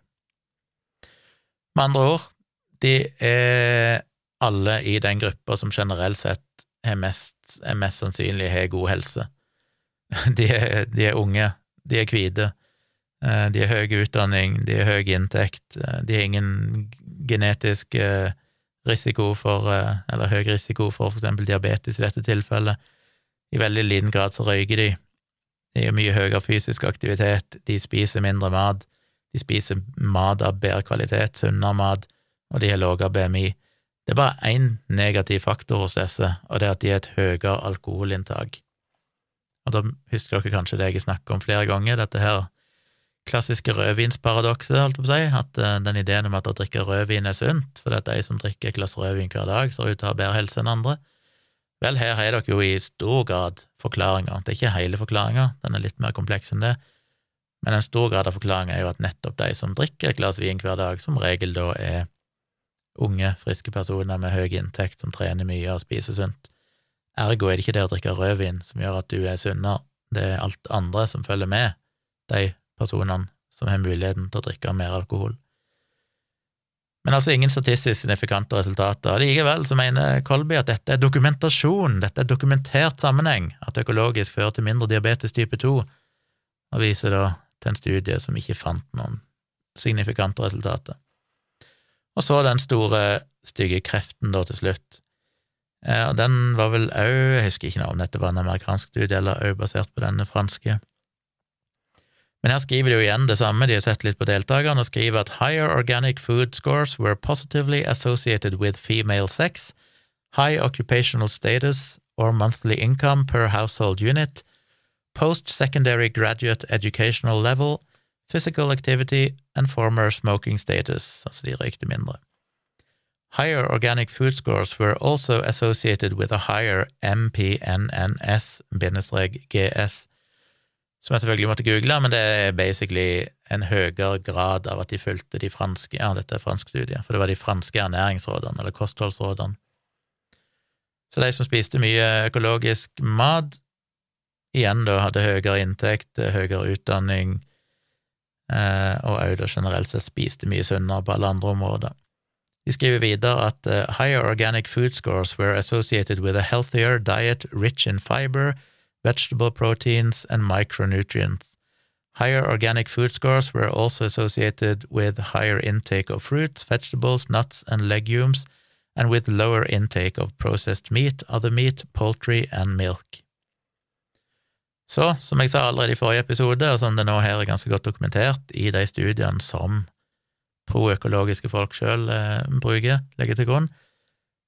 Med andre ord, de er alle i den gruppa som generelt sett er mest, er mest sannsynlig har god helse. De er, de er unge, de er hvite, eh, de har høy utdanning, de har høy inntekt, eh, de har ingen genetisk eh, risiko for, eller høy risiko for for eksempel diabetes i dette tilfellet. I veldig liten grad så røyker de. De har mye høyere fysisk aktivitet, de spiser mindre mat, de spiser mat av bedre kvalitet, sunnere mat, og de har lavere BMI. Det er bare én negativ faktor hos disse, og det er at de har et høyere alkoholinntak. Og da husker dere kanskje det jeg har snakket om flere ganger, dette her klassiske rødvinsparadokset, holdt jeg på å si, at uh, den ideen om at å drikke rødvin er sunt, for det at de som drikker et glass rødvin hver dag, ser ut til å ha bedre helse enn andre. Vel, her har dere jo i stor grad forklaringer. Det er ikke hele forklaringa, den er litt mer kompleks enn det, men en stor grad av forklaringa er jo at nettopp de som drikker et glass vin hver dag, som regel da er unge, friske personer med høy inntekt som trener mye og spiser sunt. Ergo er det ikke det å drikke rødvin som gjør at du er sunnere, det er alt andre som følger med de personene som har muligheten til å drikke mer alkohol. Men altså ingen statistisk signifikante resultater. Likevel så mener Colby at dette er dokumentasjon, dette er dokumentert sammenheng, at økologisk fører til mindre diabetes type 2, og viser da til en studie som ikke fant noen signifikante resultater. Og så den store, stygge kreften da til slutt. Eh, og den var vel òg Jeg husker ikke om dette var en amerikansk studie eller òg basert på denne franske. Men her skriver de jo igjen det samme, de har sett litt på deltakerne, og skriver at higher organic food scores were positively associated with female sex, high occupational status or monthly income per household unit, post-secondary graduate educational level, physical activity and former smoking status, altså de røykte mindre. Higher organic food scores were also associated with a higher MPNNS-GS, som jeg selvfølgelig måtte google, men det er basically en høyere grad av at de fulgte de franske Ja, dette er fransk studie, for det var de franske ernæringsrådene, eller kostholdsrådene. Så de som spiste mye økologisk mat, igjen da hadde høyere inntekt, høyere utdanning, og òg generelt sett spiste mye sunnere på alle andre områder. De skriver videre at uh, higher organic food scores were associated with a healthier diet rich in fiber, vegetable proteins and micronutrients. Higher organic food scores were also associated with higher intake of fruits, vegetables, nuts and legumes, and with lower intake of processed meat, other meat, poultry and milk. Så, som jeg sa allerede i forrige episode, og som det nå her er ganske godt dokumentert i de studiene som proøkologiske folk sjøl eh, bruker, legger til grunn,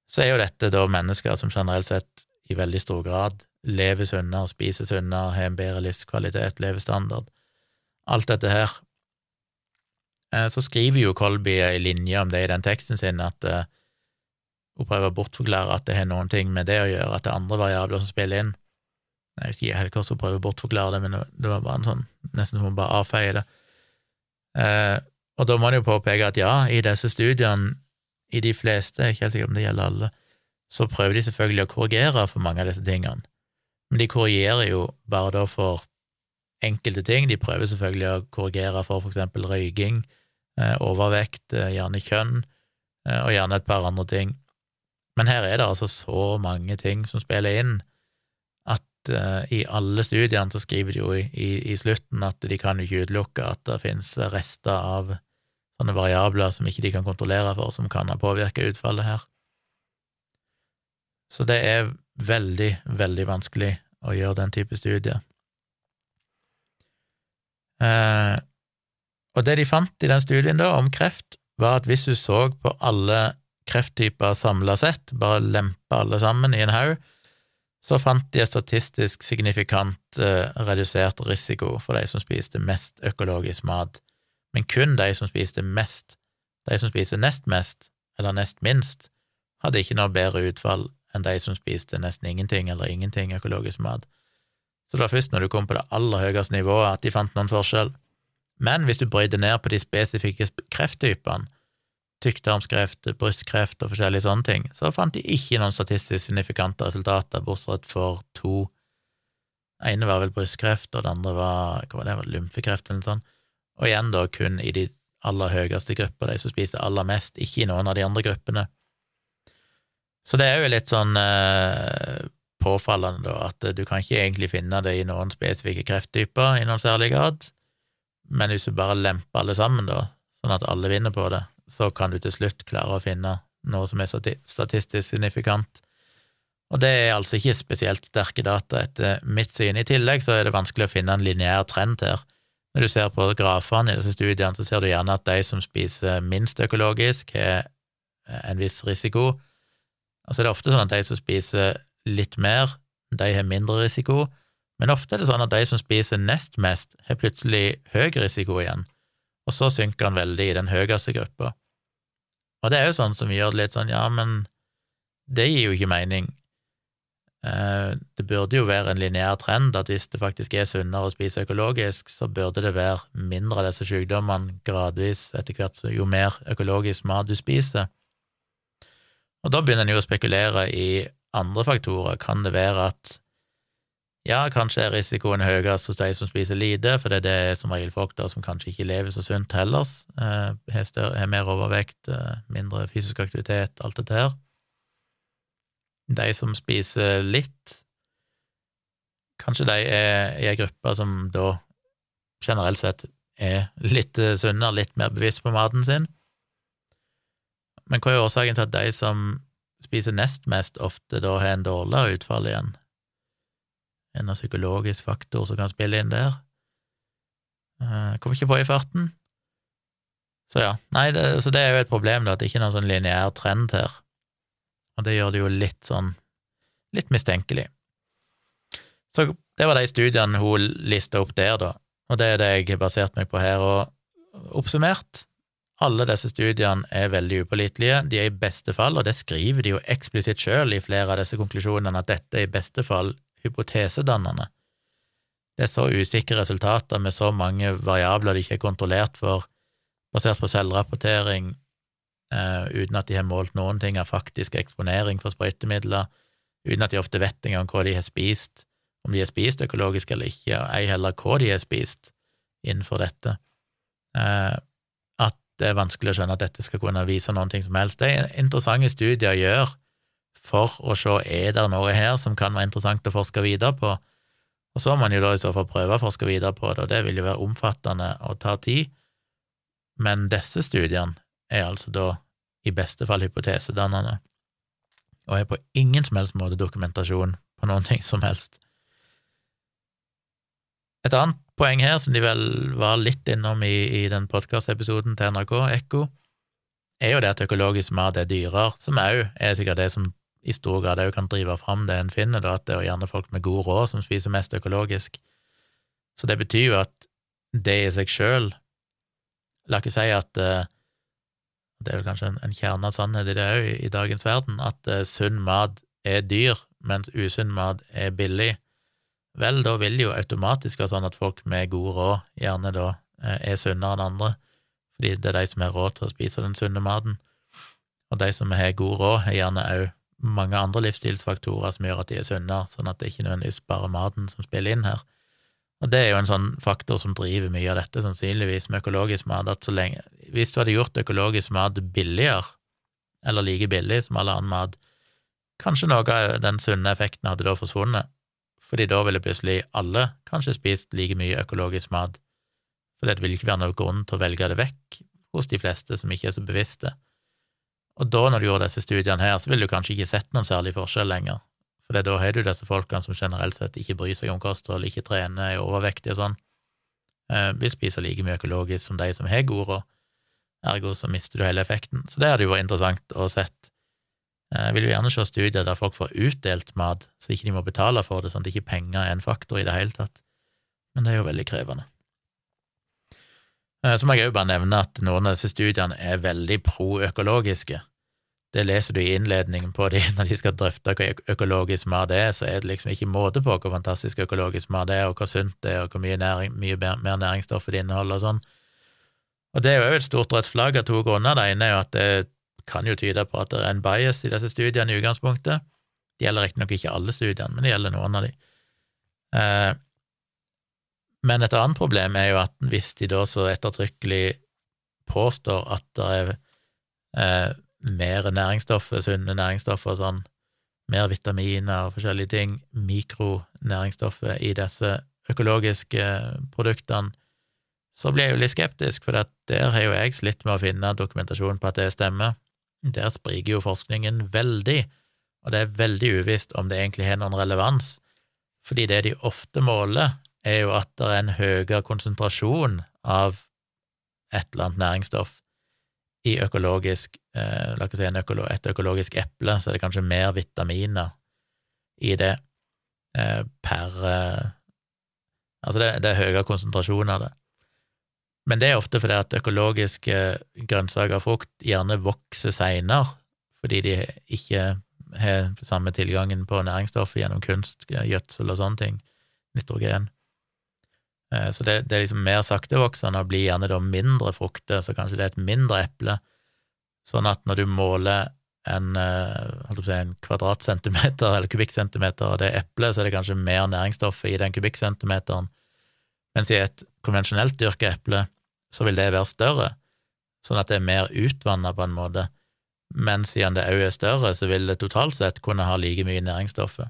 så er jo dette da mennesker som generelt sett i veldig stor grad lever sunnere, spiser sunnere, har en bedre livskvalitet, levestandard. Alt dette her. Eh, så skriver jo Kolby ei linje om det i den teksten sin, at eh, hun prøver å bortforklare at det har noen ting med det å gjøre, at det er andre variabler som spiller inn. Jeg vet ikke helt hvordan hun prøver å bortforklare det, men det var bare en sånn, nesten som hun bare avfeier det. Eh, og da må en jo påpeke at ja, i disse studiene, i de fleste, jeg er ikke helt sikker om det gjelder alle, så prøver de selvfølgelig å korrigere for mange av disse tingene. Men de korrigerer jo bare da for enkelte ting. De prøver selvfølgelig å korrigere for for eksempel røyking, eh, overvekt, eh, gjerne kjønn, eh, og gjerne et par andre ting. Men her er det altså så mange ting som spiller inn, uh, i alle studiene så skriver de jo i, i, i, slutten at de kan jo ikke utelukke at det finnes rester av sånne variabler som ikke de kan kontrollere for, som kan ha påvirka utfallet her. Så det er veldig, veldig vanskelig å gjøre den type studier. Uh, og det de fant i den studien da om kreft, var at hvis du så på alle krefttyper samla sett, bare lempa alle sammen i en haug, så fant de et statistisk signifikant uh, redusert risiko for de som spiste mest økologisk mat, men kun de som spiste mest. De som spiste nest mest, eller nest minst, hadde ikke noe bedre utfall enn de som spiste nesten ingenting eller ingenting økologisk mat. Så det var først når du kom på det aller høyeste nivået at de fant noen forskjell. Men hvis du bryter ned på de spesifikke krefttypene, tykktarmskreft, brystkreft og forskjellige sånne ting, så fant de ikke noen statistisk signifikante resultater, bortsett for to. Den ene var vel brystkreft, og det andre var hva var det, lymfekreft eller noe sånt. Og igjen da kun i de aller høyeste grupper, de som spiser aller mest, ikke i noen av de andre gruppene. Så det er jo litt sånn eh, påfallende, da, at du kan ikke egentlig finne det i noen spesifikke krefttyper i noen særlig grad, men hvis du bare lemper alle sammen, da, sånn at alle vinner på det, så kan du til slutt klare å finne noe som er statistisk signifikant. Og det er altså ikke spesielt sterke data, etter mitt syn. I tillegg så er det vanskelig å finne en lineær trend her. Når du ser på grafene i disse studiene, så ser du gjerne at de som spiser minst økologisk, har en viss risiko. Altså det er ofte sånn at de som spiser litt mer, de har mindre risiko, men ofte er det sånn at de som spiser nest mest, har plutselig høy risiko igjen og så synker han veldig i den høyeste gruppa. Og det er jo sånn som gjør det litt sånn, ja, men det gir jo ikke mening. Eh, det burde jo være en lineær trend at hvis det faktisk er sunnere å spise økologisk, så burde det være mindre av disse sykdommene gradvis etter hvert jo mer økologisk mat du spiser. Og da begynner en jo å spekulere i andre faktorer. Kan det være at ja, kanskje er risikoen høyest hos de som spiser lite, for det er det som regel folk da som kanskje ikke lever så sunt heller, eh, har, mer overvekt, eh, mindre fysisk aktivitet, alt dette her. De som spiser litt, kanskje de er i ei gruppe som da generelt sett er litt eh, sunnere, litt mer bevisst på maten sin. Men hva er årsaken til at de som spiser nest mest, ofte da har en dårligere utfall igjen? En psykologisk faktor som kan spille inn der. Jeg kom ikke på i farten. Så ja, nei, det, så det er jo et problem, da, at det ikke er noen sånn lineær trend her. Og det gjør det jo litt sånn litt mistenkelig. Så det var de studiene hun lista opp der, da, og det er det jeg har basert meg på her. Og oppsummert, alle disse studiene er veldig upålitelige, de er i beste fall, og det skriver de jo eksplisitt sjøl i flere av disse konklusjonene, at dette er i beste fall hypotesedannende. Det er så usikre resultater med så mange variabler de ikke er kontrollert for, basert på selvrapportering, eh, uten at de har målt noen ting av faktisk eksponering for sprøytemidler, uten at de ofte vet engang hva de har spist, om de har spist økologisk eller ikke, og ei heller hva de har spist innenfor dette. eh, at det er vanskelig å skjønne at dette skal kunne vise noen ting som helst. Det er interessante studier å gjøre for å se er det noe her som kan være interessant å forske videre på, og så må man jo da i så fall prøve å forske videre på det, og det vil jo være omfattende og ta tid, men disse studiene er altså da i beste fall hypotesedannende, og er på ingen som helst måte dokumentasjon på noen ting som helst. Et annet poeng her, som de vel var litt innom i, i den podkastepisoden til NRK Ekko, er jo det at økologisk mat er dyrere, som òg er sikkert det som i stor grad òg kan drive fram det en finner, da, at det er gjerne folk med god råd som spiser mest økologisk. Så det betyr jo at det i seg sjøl La ikke si at uh, Det er vel kanskje en, en kjerne av sannhet i det òg i, dagens verden, at uh, sunn mat er dyr, mens usunn mat er billig. Vel, da vil det jo automatisk være sånn at folk med god råd gjerne da uh, er sunnere enn andre, fordi det er de som har råd til å spise den sunne maten. Og de som har god råd, har gjerne òg mange andre livsstilsfaktorer som gjør at de er sunnere, sånn at det ikke nødvendigvis bare maten som spiller inn her. Og det er jo en sånn faktor som driver mye av dette, sannsynligvis, med økologisk mat, at så lenge Hvis du hadde gjort økologisk mat billigere, eller like billig som all annen mat, kanskje noe av den sunne effekten hadde da forsvunnet, fordi da ville plutselig alle kanskje spist like mye økologisk mat, for det vil ikke være noen grunn til å velge det vekk hos de fleste som ikke er så bevisste. Og da, når du gjorde disse studiene her, så ville du kanskje ikke sett noen særlig forskjell lenger, for da har du disse folkene som generelt sett ikke bryr seg om kosthold, ikke trener, er overvektige og sånn, Vi spiser like mye økologisk som de som har god råd, ergo så mister du hele effekten. Så det hadde jo vært interessant å sett. Eh, jeg vil jo gjerne se studier der folk får utdelt mat, så ikke de må betale for det, sånn at ikke penger er en faktor i det hele tatt. Men det er jo veldig krevende. Eh, så må jeg òg bare nevne at noen av disse studiene er veldig pro-økologiske. Det leser du i innledningen på de når de skal drøfte hva økologisk mat er, så er det liksom ikke måte på hvor fantastisk økologisk mat er, og hvor sunt det er, og hvor mye, næring, mye mer næringsstoffer det inneholder og sånn. Og det er jo et stort rødt flagg av to grunner. Det ene er jo at det kan jo tyde på at det er en bias i disse studiene i utgangspunktet. Det gjelder riktignok ikke alle studiene, men det gjelder noen av de. Eh, men et annet problem er jo at hvis de da så ettertrykkelig påstår at det er eh, mer næringsstoffer, sunne næringsstoffer og sånn, mer vitaminer og forskjellige ting, mikronæringsstoffer i disse økologiske produktene, så blir jeg jo litt skeptisk, for der har jo jeg slitt med å finne dokumentasjon på at det stemmer. Der spriker jo forskningen veldig, og det er veldig uvisst om det egentlig har noen relevans, fordi det de ofte måler, er jo at det er en høyere konsentrasjon av et eller annet næringsstoff i økologisk eh, si økolo, et økologisk eple, så er det kanskje mer vitaminer i det eh, per eh, Altså, det, det, er høyere konsentrasjon av det. Men det er ofte fordi at økologiske grønnsaker og frukt gjerne vokser seinere, fordi de ikke har samme tilgangen på næringsstoffer gjennom kunst, gjødsel og sånne ting, nitrogen. Eh, så det, det, er liksom mer saktevoksende og blir gjerne da mindre frukter, så kanskje det er et mindre eple, sånn at når du måler en, eh, en kvadratcentimeter eller kubikkcentimeter av det eplet, så er det kanskje mer næringsstoff i den kubikkcentimeteren, mens i et konvensjonelt dyrka eple så vil det være større, sånn at det er mer utvanna på en måte, men siden det òg er større, så vil det totalt sett kunne ha like mye næringsstoffer.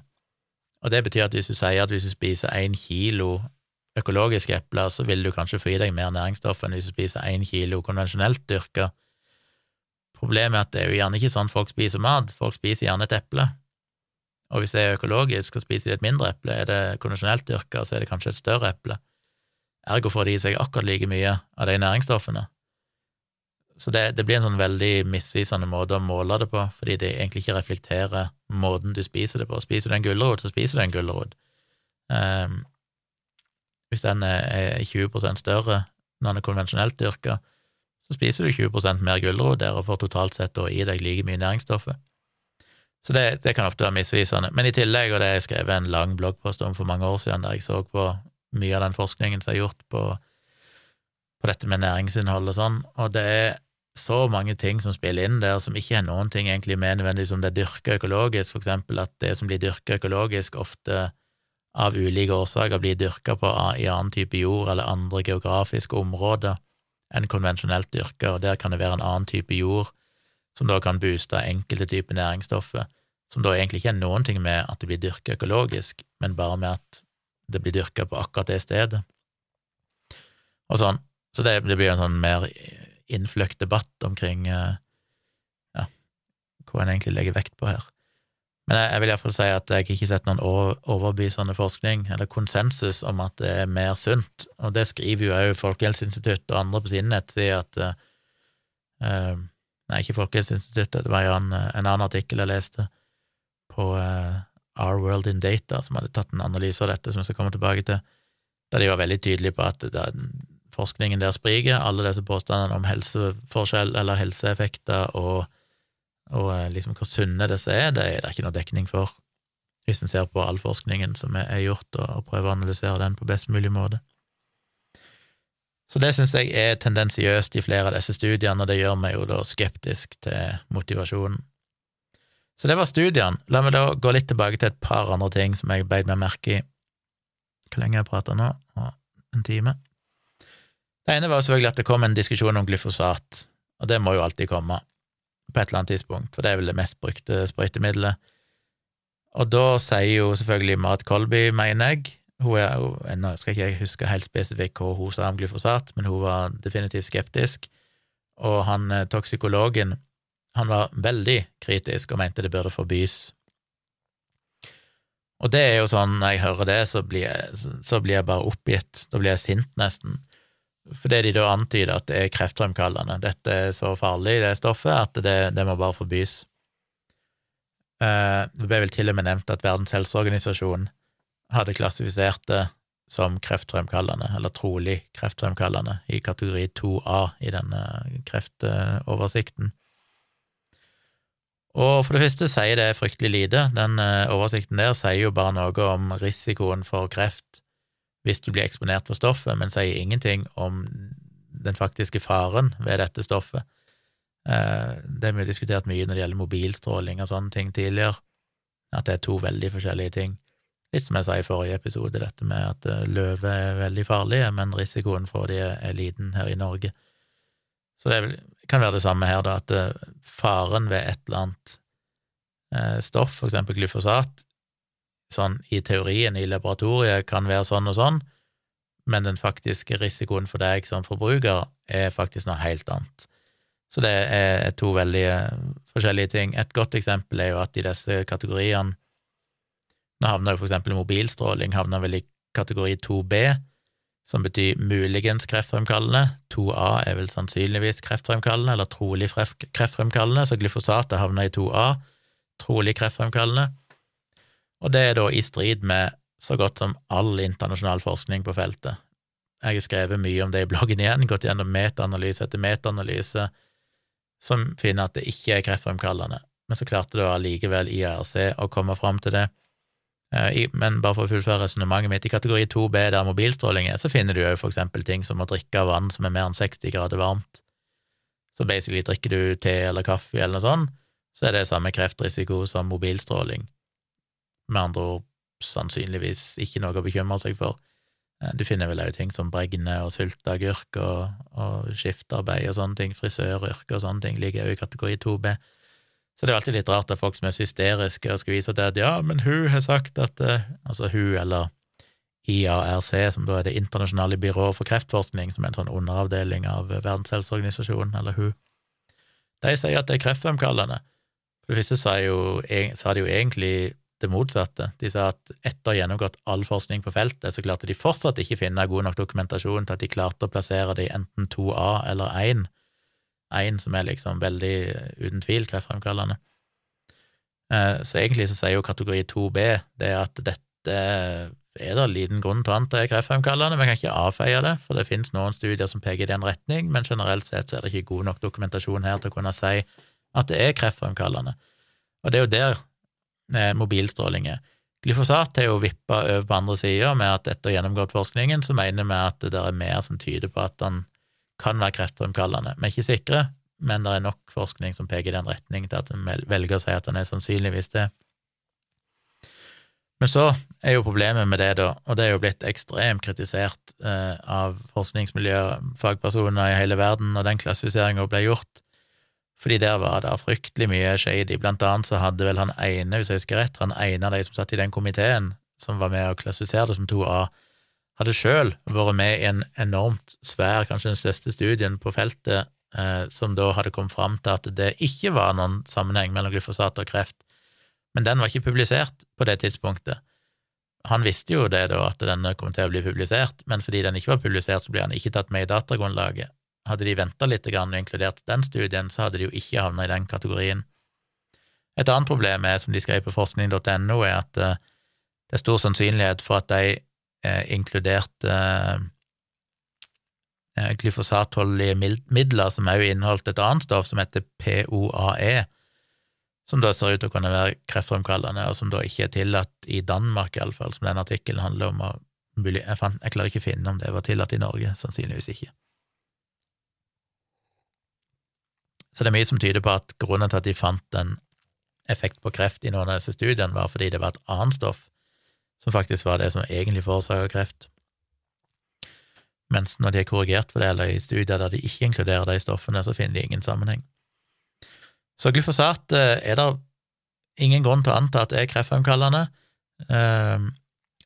Og det betyr at hvis du sier at hvis du spiser én kilo økologiske epler, så vil du kanskje få i deg mer næringsstoff enn hvis du spiser én kilo konvensjonelt dyrka. Problemet er at det er jo gjerne ikke sånn folk spiser mat, folk spiser gjerne et eple. Og hvis det er økologisk og spiser de et mindre eple, er det konvensjonelt dyrka, så er det kanskje et større eple. Ergo får de i seg akkurat like mye av de næringsstoffene. Så det, det, blir en sånn veldig misvisende måte å måle det på, fordi det egentlig ikke reflekterer måten du spiser det på. Spiser du en gulrot, så spiser du en gulrot. Um, hvis den er 20 større når den er konvensjonelt dyrka, så spiser du 20 mer gulrot der og får totalt sett i deg like mye næringsstoffer. Så det, det, kan ofte være misvisende. Men i tillegg, og det har jeg skrevet en lang bloggpost om for mange år siden, der jeg så på mye av den forskningen som er gjort på, på dette med næringsinnhold og sånn, og det er så mange ting som spiller inn der, som ikke har noen ting egentlig med nødvendigvis om det er dyrka økologisk, for eksempel at det som blir dyrka økologisk, ofte av ulike årsaker blir dyrka på i annen type jord eller andre geografiske områder enn konvensjonelt dyrka, og der kan det være en annen type jord som da kan booste enkelte typer næringsstoffer, som da egentlig ikke er noen ting med at det blir dyrka økologisk, men bare med at det blir dyrka på akkurat det stedet. Og sånn. Så det, det blir en sånn mer innfløkt debatt omkring eh, ja, hva en egentlig legger vekt på her. Men jeg, jeg vil iallfall si at jeg ikke har sett noen overbevisende forskning eller konsensus om at det er mer sunt, og det skriver jo òg Folkehelseinstituttet og andre på sine nettsider at uh, Nei, ikke Folkehelseinstituttet, det var jo en, en, annen artikkel jeg leste på uh, Our World in Data, som hadde tatt en analyse av dette, som jeg skal komme tilbake til, der de var veldig tydelige på at det, forskningen der spriker. Alle disse påstandene om helseforskjell eller helseeffekter og og eh, liksom hvor sunne disse er, det er det ikke noe dekning for, hvis en ser på all forskningen som er gjort, og prøver å analysere den på best mulig måte. Så det syns jeg er tendensiøst i flere av disse studiene, og det gjør meg jo da skeptisk til motivasjonen. Så det var studiene. La meg da gå litt tilbake til et par andre ting som jeg beit meg merke i. Hvor lenge har jeg prata nå? En time? Det ene var selvfølgelig at det kom en diskusjon om glyfosat, og det må jo alltid komme på et eller annet tidspunkt, for det er vel det mest brukte sprøytemiddelet. Og da sier jo selvfølgelig Marit Kolby, mener jeg, hun er Nå skal ikke jeg huske helt spesifikt hva hun sa om glyfosat, men hun var definitivt skeptisk, og han eh, toksikologen han var veldig kritisk og mente det burde forbys. Og det er jo sånn, når jeg hører det, så blir jeg, så blir jeg bare oppgitt, da blir jeg sint, nesten fordi de da antyder at det er kreftfremkallende. Dette er så farlig, det stoffet, at det, det må bare forbys. Eh, det ble vel til og med nevnt at Verdens helseorganisasjon hadde klassifisert det som kreftfremkallende, eller trolig kreftfremkallende, i kategori 2A i denne kreftoversikten. Og for det første sier det fryktelig lite. Den eh, oversikten der sier jo bare noe om risikoen for kreft hvis du blir eksponert for stoffet, men sier ingenting om den faktiske faren ved dette stoffet. Eh, det har vi diskutert mye når det gjelder mobilstråling og sånne ting tidligere, at det er to veldig forskjellige ting. Litt som jeg sa i forrige episode, dette med at eh, løver er veldig farlige, men risikoen for de er liten her i Norge. Så det kan være det samme her, da, at eh, faren ved et eller annet stoff, for eksempel glyfosat, sånn i teorien i laboratoriet kan være sånn og sånn, men den faktiske risikoen for deg som forbruker er faktisk noe helt annet. Så det er to veldig eh, forskjellige ting. Et godt eksempel er jo at i disse kategoriene Nå havner jo for eksempel mobilstråling havner vel i kategori 2B, som betyr muligens kreftfremkallende. 2A er vel sannsynligvis kreftfremkallende, eller trolig kreftfremkallende, så glyfosatet havner i 2A, trolig kreftfremkallende. Og det er da i strid med så godt som all internasjonal forskning på feltet. Jeg har skrevet mye om det i bloggen igjen, gått gjennom metaanalyse etter metaanalyse, som finner at det ikke er kreftfremkallende. Men så klarte da allikevel IRC å komme fram til det. Eh, men bare for å fullføre resonnementet mitt, i kategori 2B, der mobilstråling er, så finner du jo for eksempel ting som å drikke vann som er mer enn 60 grader varmt. Så basically drikker du te eller kaffe eller noe sånt, så er det samme kreftrisiko som mobilstråling med andre ord sannsynligvis ikke noe å bekymre seg for. Eh, du finner vel òg ting som bregne og sylteagurk og, og skiftarbeid og sånne ting, frisøryrke og sånne ting ligger òg i kategori 2B. Så det er alltid litt rart at folk som er hysteriske og skal vise til at ja, men hun har sagt at eh, Altså hun, eller IARC, som da er Det internasjonale byrået for kreftforskning, som er en sånn underavdeling av Verdens helseorganisasjon, eller hun, de sier at det er kreftfremkallende. For det første sa de jo egentlig det motsatte. De sa at etter å ha gjennomgått all forskning på feltet, så klarte de fortsatt ikke finne god nok dokumentasjon til at de klarte å plassere det i enten 2A eller 1. 1 som er liksom veldig uten tvil kreftfremkallende. Eh, så egentlig så sier jo kategori 2B det at dette er det liten grunn til å anta er kreftfremkallende, men kan ikke avfeie det, for det finnes noen studier som peker i den retning, men generelt sett så er det ikke god nok dokumentasjon her til å kunne si at det er kreftfremkallende. Og det er jo der Eh, mobilstråling Glyfosat er jo vippa over på andre sida med at etter å gjennomgått forskningen så mener vi at det er mer som tyder på at den kan være kreftfremkallende. Vi er ikke sikre, men det er nok forskning som peker i den retning til at en velger å si at den er sannsynligvis det. Men så er jo problemet med det, da, og det er jo blitt ekstremt kritisert eh, av forskningsmiljøer, fagpersoner i hele verden, når den klassifiseringa ble gjort, fordi der var det fryktelig mye shady. Blant annet så hadde vel han ene, hvis jeg husker rett, han ene av de som satt i den komiteen som var med å klassifisere det som 2A, hadde sjøl vært med i en enormt svær, kanskje den største studien på feltet, eh, som da hadde kommet fram til at det ikke var noen sammenheng mellom glyfosat og kreft men den var ikke publisert på det tidspunktet. Han visste jo det, da, at denne kom til å bli publisert, men fordi den ikke var publisert, så ble han ikke tatt med i datagrunnlaget. Hadde de venta litt og inkludert den studien, så hadde de jo ikke havna i den kategorien. Et annet problem er, som de skrev på forskning.no, er at uh, det er stor sannsynlighet for at de eh, inkluderte eh, glyfosatholdige midler som også inneholdt et annet stoff som heter POAE, som da ser ut til å kunne være kreftfremkallende, og som da ikke er tillatt i Danmark, iallfall, som den artikkelen handler om. Jeg, fant, jeg klarer ikke å finne om det var tillatt i Norge, sannsynligvis ikke. Så det er mye som tyder på at grunnen til at de fant en effekt på kreft i noen av disse studiene, var fordi det var et annet stoff som faktisk var det som egentlig forårsaka kreft. Mens når de er korrigert for det, eller i studier der de ikke inkluderer de stoffene, så finner de ingen sammenheng. Så glyfosat eh, er det ingen grunn til å anta at det er kreftfremkallende. Ehm,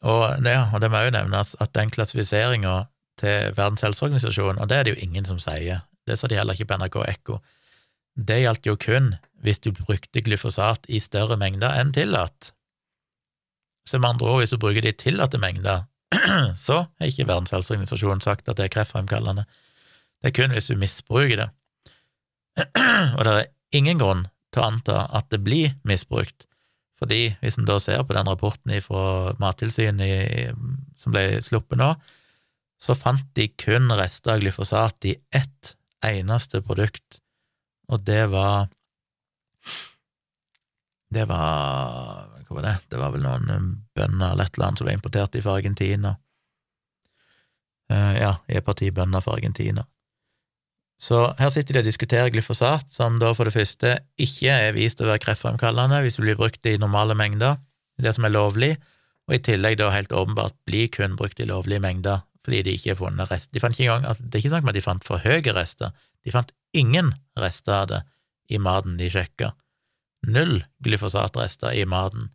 og det, og det må jo nevnes at den klassifiseringa til Verdens helseorganisasjon, og det er det jo ingen som sier, det sa de heller ikke på NRK Ekko, det gjaldt jo kun hvis du brukte glyfosat i større mengder enn tillatt. Så med andre ord, hvis du bruker de tillatte mengder, så har ikke Verdens helseorganisasjon sagt at det er kreftfremkallende. Det er kun hvis du misbruker det. Og det er ingen grunn til å anta at det blir misbrukt, fordi hvis en da ser på den rapporten fra Mattilsynet som ble sluppet nå, så fant de kun rester av glyfosat i ett eneste produkt, og det var Det var Hva var det? Det var vel noen bønner eller et eller annet som var importert fra Argentina. Uh, ja, i et parti bønder fra Argentina. Så her sitter de og diskuterer glyfosat, som da for det første ikke er vist å være kreftfremkallende hvis det blir brukt i normale mengder, det som er lovlig, og i tillegg da helt åpenbart blir kun brukt i lovlige mengder fordi de ikke har funnet rest. De fant ikke engang, altså Det er ikke snakk om at de fant for høye rester, de fant ingen rester av det i maten de sjekka. Null glyfosatrester i maten.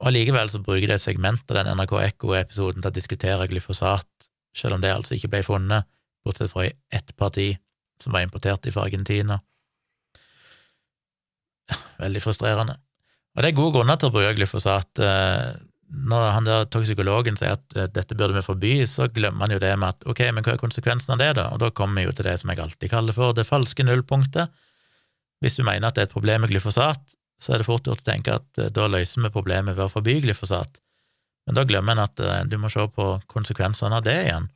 Og allikevel så bruker de segment av den NRK Ekko-episoden til å diskutere glyfosat, selv om det altså ikke ble funnet bortsett fra i ett parti som var importert fra Argentina. Veldig frustrerende. Og det er gode grunner til å bruke glyfosat. Eh, når han der toksikologen sier at eh, dette burde vi forby, så glemmer han jo det med at ok, men hva er konsekvensen av det, da? Og da kommer vi jo til det som jeg alltid kaller for det falske nullpunktet. Hvis du mener at det er et problem med glyfosat, så er det fort gjort å tenke at eh, da løser vi problemet ved å forby glyfosat. Men da glemmer en at du må se på konsekvensene av det igjen.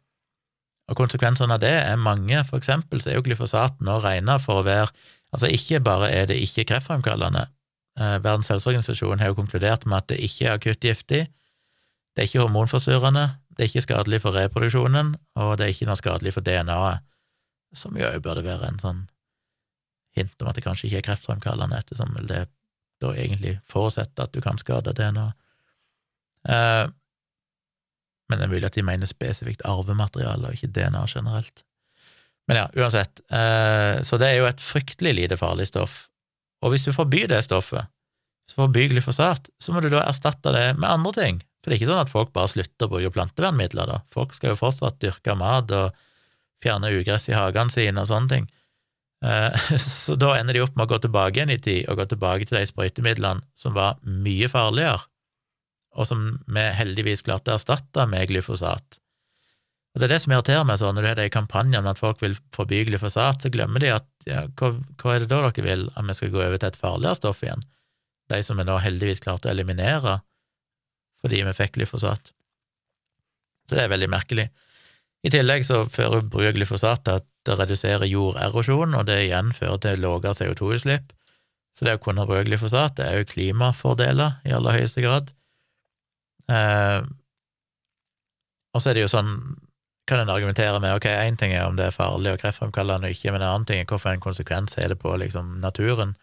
Og konsekvensene av det er mange. For eksempel så er jo glyfosat nå regna for å være Altså, ikke bare er det ikke kreftfremkallende. Eh, Verdens helseorganisasjon har jo konkludert med at det ikke er akutt giftig, det er ikke hormonforstyrrende, det er ikke skadelig for reproduksjonen, og det er ikke noe skadelig for DNA-et, som jo burde være en sånn hint om at det kanskje ikke er kreftfremkallende, ettersom det da egentlig forutsetter at du kan skade DNA. Eh, men det er mulig at de mener spesifikt arvemateriale, og ikke DNA generelt. Men ja, uansett, eh, så det er jo et fryktelig lite farlig stoff. Og hvis du forbyr det stoffet, så forbyr glyfosat, så må du da erstatte det med andre ting. For det er ikke sånn at folk bare slutter å bruke plantevernmidler, da. Folk skal jo fortsatt dyrke mat og fjerne ugress i hagene sine og sånne ting. Eh, så da ender de opp med å gå tilbake igjen i tid, og gå tilbake til de sprøytemidlene som var mye farligere, og som vi heldigvis klarte å erstatte med glyfosat. Og Det er det som irriterer meg sånn, når du har de kampanjene om at folk vil forby glyfosat, så glemmer de at ja, hva, hva, er det da dere vil, at vi skal gå over til et farligere stoff igjen? De som vi nå heldigvis klarte å eliminere fordi vi fikk glyfosat. Så det er veldig merkelig. I tillegg så fører bruk av glyfosat til at det reduserer jorderosjon, og det igjen fører til lavere CO2-utslipp. Så det å kunne bruke glyfosat det er jo klimafordeler i aller høyeste grad. Eh, og så er det jo sånn kan en argumentere med ok, én ting er om det er farlig og kreftfremkallende og ikke, men en annen ting er hvorfor en konsekvens er det på liksom naturen.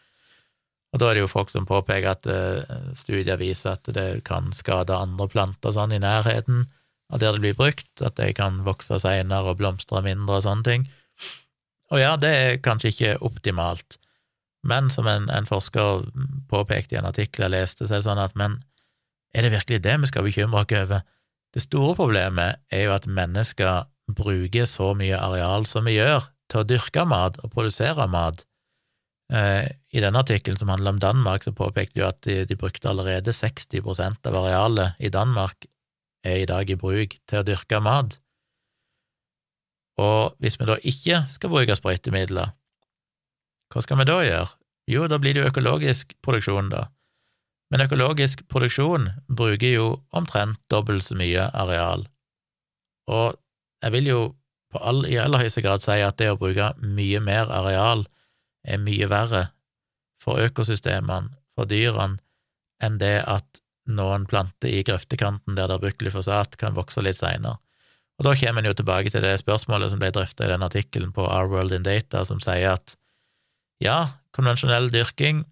Og da er det jo folk som påpeker at uh, studier viser at det kan skade andre planter sånn i nærheten av der det blir brukt, at de kan vokse seinere og blomstre mindre og sånne ting. Og ja, det er kanskje ikke optimalt, men som en, en forsker påpekte i en artikkel jeg leste, så er det sånn at men er det virkelig det vi skal bekymre oss over? Det store problemet er jo at mennesker bruker så mye areal som vi gjør, til å dyrke mat og produsere mat. Eh, I denne artikkelen som handler om Danmark, så påpekte de at de, de brukte allerede 60% av arealet i Danmark er i dag i bruk til å dyrke mat. Og hvis vi da ikke skal bruke sprøytemidler, hva skal vi da gjøre? Jo, da blir det jo økologisk produksjon, da. Men økologisk produksjon bruker jo omtrent dobbelt så mye areal. Og jeg vil jo all, i aller høyeste grad si at det å bruke mye mer areal er mye verre for økosystemene, for dyrene, enn det at noen planter i grøftekanten der det er brukt glyfosat, kan vokse litt seinere. Og da kommer en jo tilbake til det spørsmålet som ble drøfta i den artikkelen på Our World in Data, som sier at ja, konvensjonell dyrking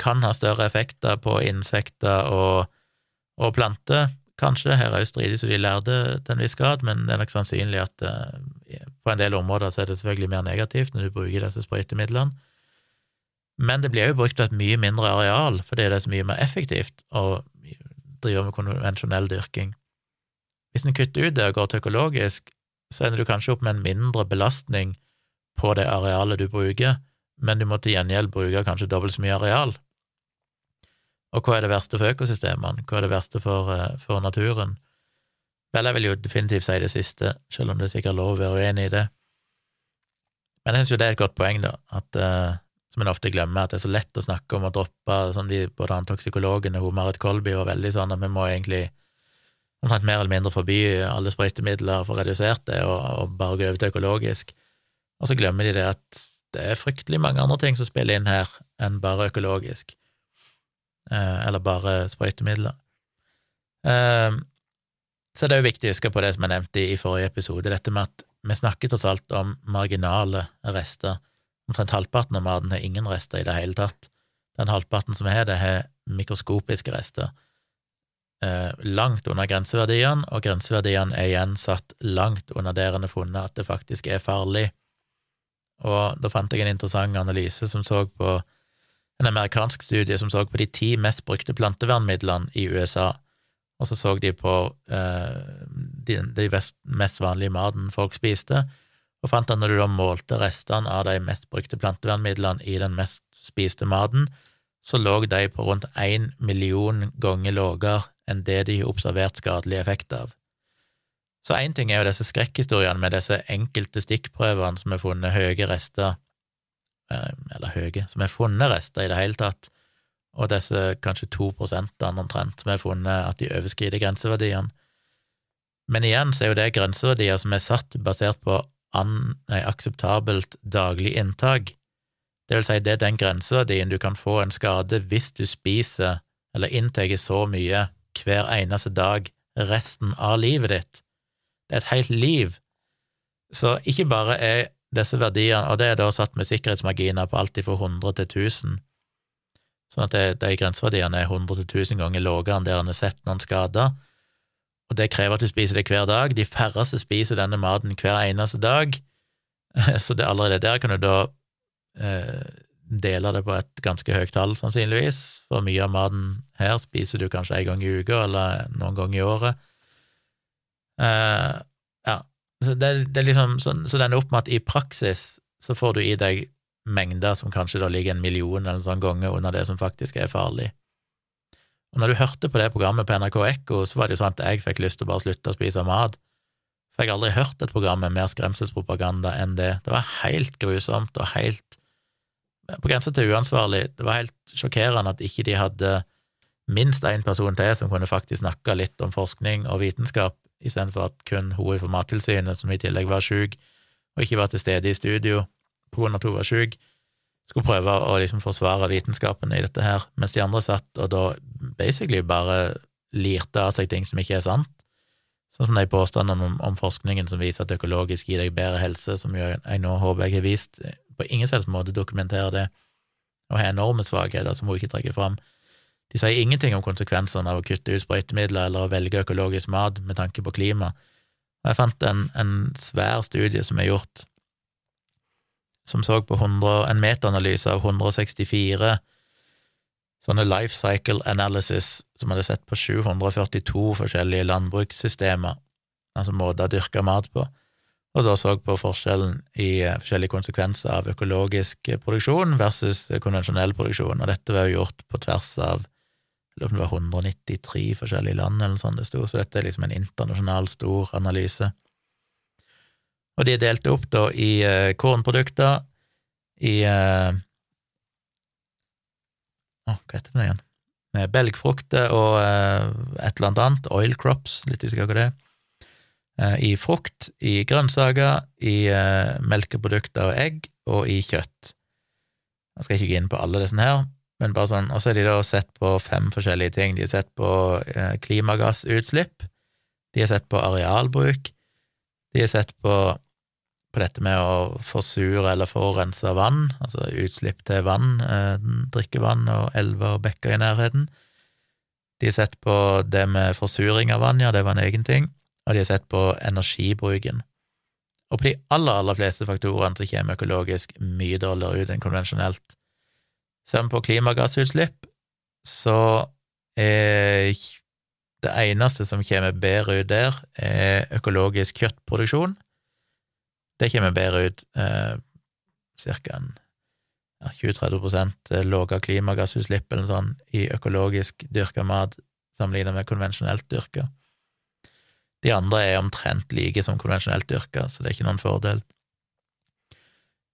kan ha større effekter på insekter og, og planter, kanskje. Her er jo stridig jo de lærde til en viss grad, men det er nok sannsynlig at uh, på en del områder så er det selvfølgelig mer negativt når du bruker disse sprøytemidlene. Men det blir jo brukt på et mye mindre areal, fordi det er så mye mer effektivt å drive med konvensjonell dyrking. Hvis en kutter ut det og går til økologisk, så ender du kanskje opp med en mindre belastning på det arealet du bruker, men du må til gjengjeld bruke kanskje dobbelt så mye areal. Og hva er det verste for økosystemene? Hva er det verste for, eh, for naturen? Vel, jeg vil jo definitivt si det siste, selv om det er sikkert lov å være uenig i det. Men jeg synes jo det er et godt poeng, da, at, uh, som en ofte glemmer, at det er så lett å snakke om å droppe som de, Både han toksikologen og Marit Kolby var veldig sånn at vi må egentlig omtrent mer eller mindre forby alle sprøytemidler for redusert det, og, og bare gå over til økologisk. Og så glemmer de det at det er fryktelig mange andre ting som spiller inn her enn bare økologisk. Eh, eller bare sprøytemidler. Eh, så det er jo viktig å huske på det som jeg nevnte i forrige episode, dette med at vi snakker tross alt om marginale rester. Omtrent halvparten av maten har ingen rester i det hele tatt. Den halvparten som har det, har mikroskopiske rester. Eh, langt under grenseverdiene, og grenseverdiene er igjen satt langt under der en har funnet at det faktisk er farlig. Og da fant jeg en interessant analyse som så på en amerikansk studie som så på de ti mest brukte plantevernmidlene i USA, og så så de på eh, de, de mest vanlige maten folk spiste, og fant at når du da målte restene av de mest brukte plantevernmidlene i den mest spiste maten, så lå de på rundt én million ganger lavere enn det de har observert skadelig effekt av. Så én ting er jo disse skrekkhistoriene med disse enkelte stikkprøvene som er funnet høye rester Eh, eller høye, som er funnet rester i det hele tatt, og disse kanskje to prosentene omtrent som er funnet at de overskrider grenseverdiene. Men igjen så er jo det grenseverdier som er satt basert på an, nei, akseptabelt daglig inntak. Det vil si, det er den grenseverdien du kan få en skade hvis du spiser eller inntar så mye hver eneste dag resten av livet ditt. Det er et helt liv. Så ikke bare er disse verdiene, og det er da satt med sikkerhetsmarginer på alt fra 100 til 1000, sånn at det, de grenseverdiene er 100 til 1000 ganger lavere enn der en har sett noen skader, og det krever at du spiser det hver dag. De færreste spiser denne maten hver eneste dag, så det allerede der kan du da eh, dele det på et ganske høyt tall, sannsynligvis, for mye av maten her spiser du kanskje en gang i uka eller noen ganger i året. Eh, så, det, det liksom, så, så den er opp med at i praksis så får du i deg mengder som kanskje da ligger en million eller sånn ganger under det som faktisk er farlig. Og når du hørte på det programmet på NRK Ekko, så var det jo sånn at jeg fikk lyst til å bare slutte å spise mat. For jeg har aldri hørt et program med mer skremselspropaganda enn det. Det var helt grusomt og helt på grensa til uansvarlig. Det var helt sjokkerende at ikke de hadde minst én person til som kunne faktisk snakke litt om forskning og vitenskap istedenfor at kun hun fra Mattilsynet, som i tillegg var syk, og ikke var til stede i studio på grunn av at hun var syk, skulle prøve å liksom forsvare vitenskapen i dette her, mens de andre satt og da basically bare lirte av seg ting som ikke er sant. Sånn som de påstandene om, om, forskningen som viser at økologisk gir deg bedre helse, som jeg, jeg nå håper jeg har vist, på ingen selvs måte dokumenterer det. og har enorme svakheter som hun ikke trekker fram. De sier ingenting om konsekvensene av å kutte ut sprøytemidler eller å velge økologisk mat med tanke på klima. Jeg fant en, en svær studie som er gjort, som så på 100, en metaanalyse av 164 sånne life cycle analysis som hadde sett på 742 forskjellige landbrukssystemer, altså måter å dyrke mat på, og da så på forskjellen i eh, forskjellige konsekvenser av økologisk produksjon versus konvensjonell produksjon, og dette var jo gjort på tvers av på om det var 193 forskjellige land, eller sånt det sto, så dette er liksom en internasjonal, stor analyse. Og de er delt opp da i eh, kornprodukter, i eh, oh, hva heter det igjen? Belgfrukter og eh, et eller annet, oil crops, litt usikker på det er Eh, i frukt, i grønnsaker, i eh, melkeprodukter og egg, og i kjøtt. Jeg skal ikke gå inn på alle disse her, men bare sånn, og så har de da sett på fem forskjellige ting. De har sett på eh, klimagassutslipp, de har sett på arealbruk, de har sett på, på dette med å forsure eller forurense vann, altså utslipp til vann, drikkevann og elver og bekker i nærheten. De har sett på det med forsuring av vann, ja, det var en egen ting og de har sett på energibruken. Og på de aller, aller fleste faktorene så kommer økologisk mye dårligere ut enn konvensjonelt. Ser vi på klimagassutslipp, så er det eneste som kommer bedre ut der, er økologisk kjøttproduksjon. Det kommer bedre ut ca. 20-30 lavere klimagassutslipp eller sånn i økologisk dyrka mat sammenlignet med konvensjonelt dyrka. De andre er omtrent like som konvensjonelt dyrka, så det er ikke noen fordel.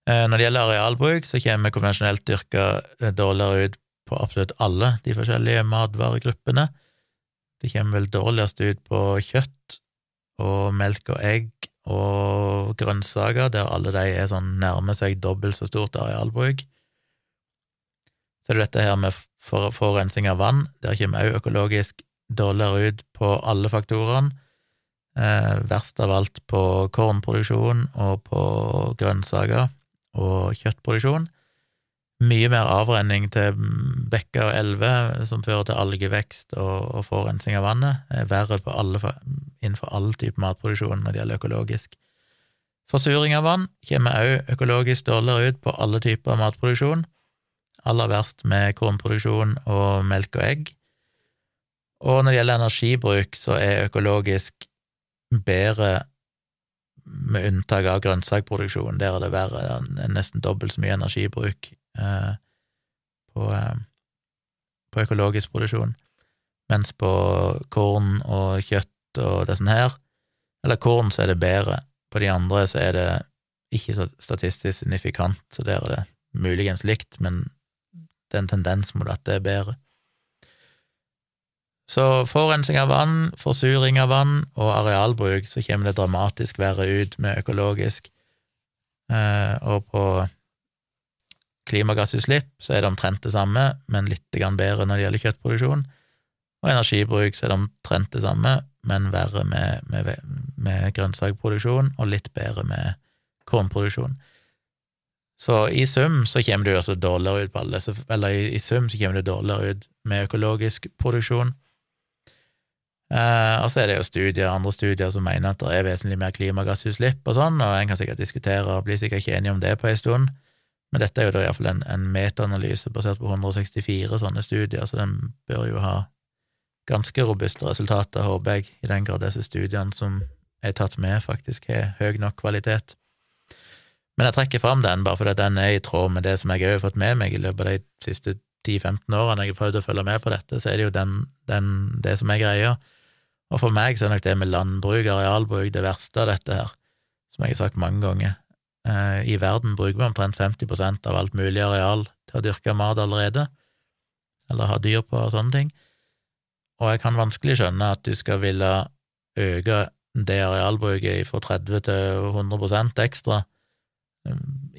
Eh, når det gjelder arealbruk, så kommer konvensjonelt dyrka eh, dårligere ut på absolutt alle de forskjellige matvaregruppene. Det kommer vel dårligst ut på kjøtt og melk og egg og grønnsaker, der alle de er sånn nærmer seg dobbelt så stort arealbruk. Så er det dette her med forurensning av vann. Der kommer også økologisk dårligere ut på alle faktorene. Eh, verst av alt på kornproduksjon og på grønnsaker og kjøttproduksjon. Mye mer avrenning til bekker og elver, som fører til algevekst og, og forurensning av vannet. er verre alle, innenfor all type matproduksjon når det gjelder økologisk. Forsuring av vann kommer også økologisk dårligere ut på alle typer matproduksjon. Aller verst med kornproduksjon og melk og egg. Og når det gjelder energibruk, så er økologisk bedre med unntak av grønnsakproduksjon. Der er det verre, det er nesten dobbelt så mye energibruk eh, på, eh, på, økologisk produksjon. Mens på korn og kjøtt og det sånn her, eller korn, så er det bedre. På de andre så er det ikke så statistisk signifikant, så der er det muligens likt, men det er en tendens mot at det er bedre. Så forurensning av vann, forsuring av vann og arealbruk, så kommer det dramatisk verre ut med økologisk. Eh, og på klimagassutslipp så er det omtrent det samme, men litt bedre når det gjelder kjøttproduksjon. Og energibruk så er det omtrent det samme, men verre med, med, med grønnsakproduksjon, og litt bedre med kornproduksjon. Så i sum så kommer du altså dårligere ut på alle, eller i, i sum så kommer du dårligere ut med økologisk produksjon. Eh, og så er det jo studier, andre studier som mener at det er vesentlig mer klimagassutslipp og sånn, og en kan sikkert diskutere og blir sikkert ikke enig om det på en stund, men dette er jo da iallfall en, en metaanalyse basert på 164 sånne studier, så den bør jo ha ganske robuste resultater, håper jeg, i den grad disse studiene som er tatt med, faktisk har høy nok kvalitet. Men jeg trekker fram den bare fordi den er i tråd med det som jeg har fått med meg i løpet av de siste 10-15 årene jeg har prøvd å følge med på dette, så er det jo den, den, det som er greia. Og for meg så er nok det med landbruk arealbruk det verste av dette her, som jeg har sagt mange ganger. Eh, I verden bruker vi omtrent 50% av alt mulig areal til å dyrke mat allerede, eller ha dyr på og sånne ting, og jeg kan vanskelig skjønne at du skal ville øke det arealbruket fra 30 til 100% ekstra.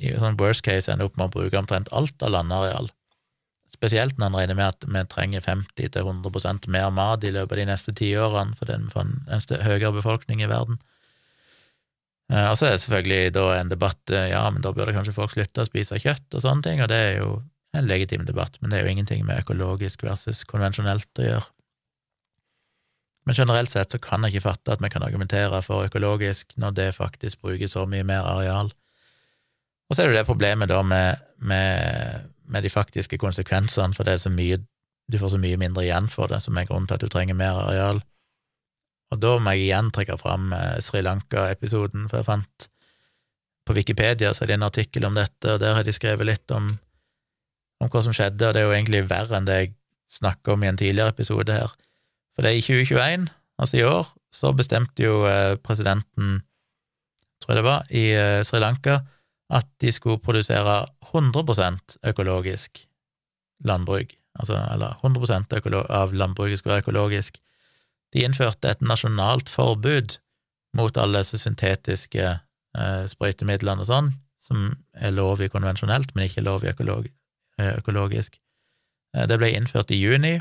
I sånn worst case ender opp med å bruke omtrent alt av landareal Spesielt når en regner med at vi trenger 50-100 mer mat i løpet av de neste tiårene fordi vi får en høyere befolkning i verden. Eh, og så er det selvfølgelig da en debatt eh, ja, men da burde kanskje folk slutte å spise kjøtt og sånne ting, og det er jo en legitim debatt, men det er jo ingenting med økologisk versus konvensjonelt å gjøre. Men generelt sett så kan jeg ikke fatte at vi kan argumentere for økologisk når det faktisk bruker så mye mer areal. Og så er det jo det problemet da med, med, med de faktiske konsekvensene, for det er så mye du får så mye mindre igjen for det, som er grunnen til at du trenger mer areal. Og da må jeg igjen trekke fram eh, Sri Lanka-episoden, for jeg fant på Wikipedia så er det en artikkel om dette, og der har de skrevet litt om, om hva som skjedde, og det er jo egentlig verre enn det jeg snakka om i en tidligere episode her. For det er i 2021, altså i år, så bestemte jo eh, presidenten, tror jeg det var, i eh, Sri Lanka at de skulle produsere 100% økologisk landbruk, altså, eller 100% av landbruket skulle være økologisk. De innførte et nasjonalt forbud mot alle disse syntetiske eh, sprøytemidlene og sånn, som er lov i konvensjonelt, men ikke lov i økolog eh, økologisk. Eh, det ble innført i juni.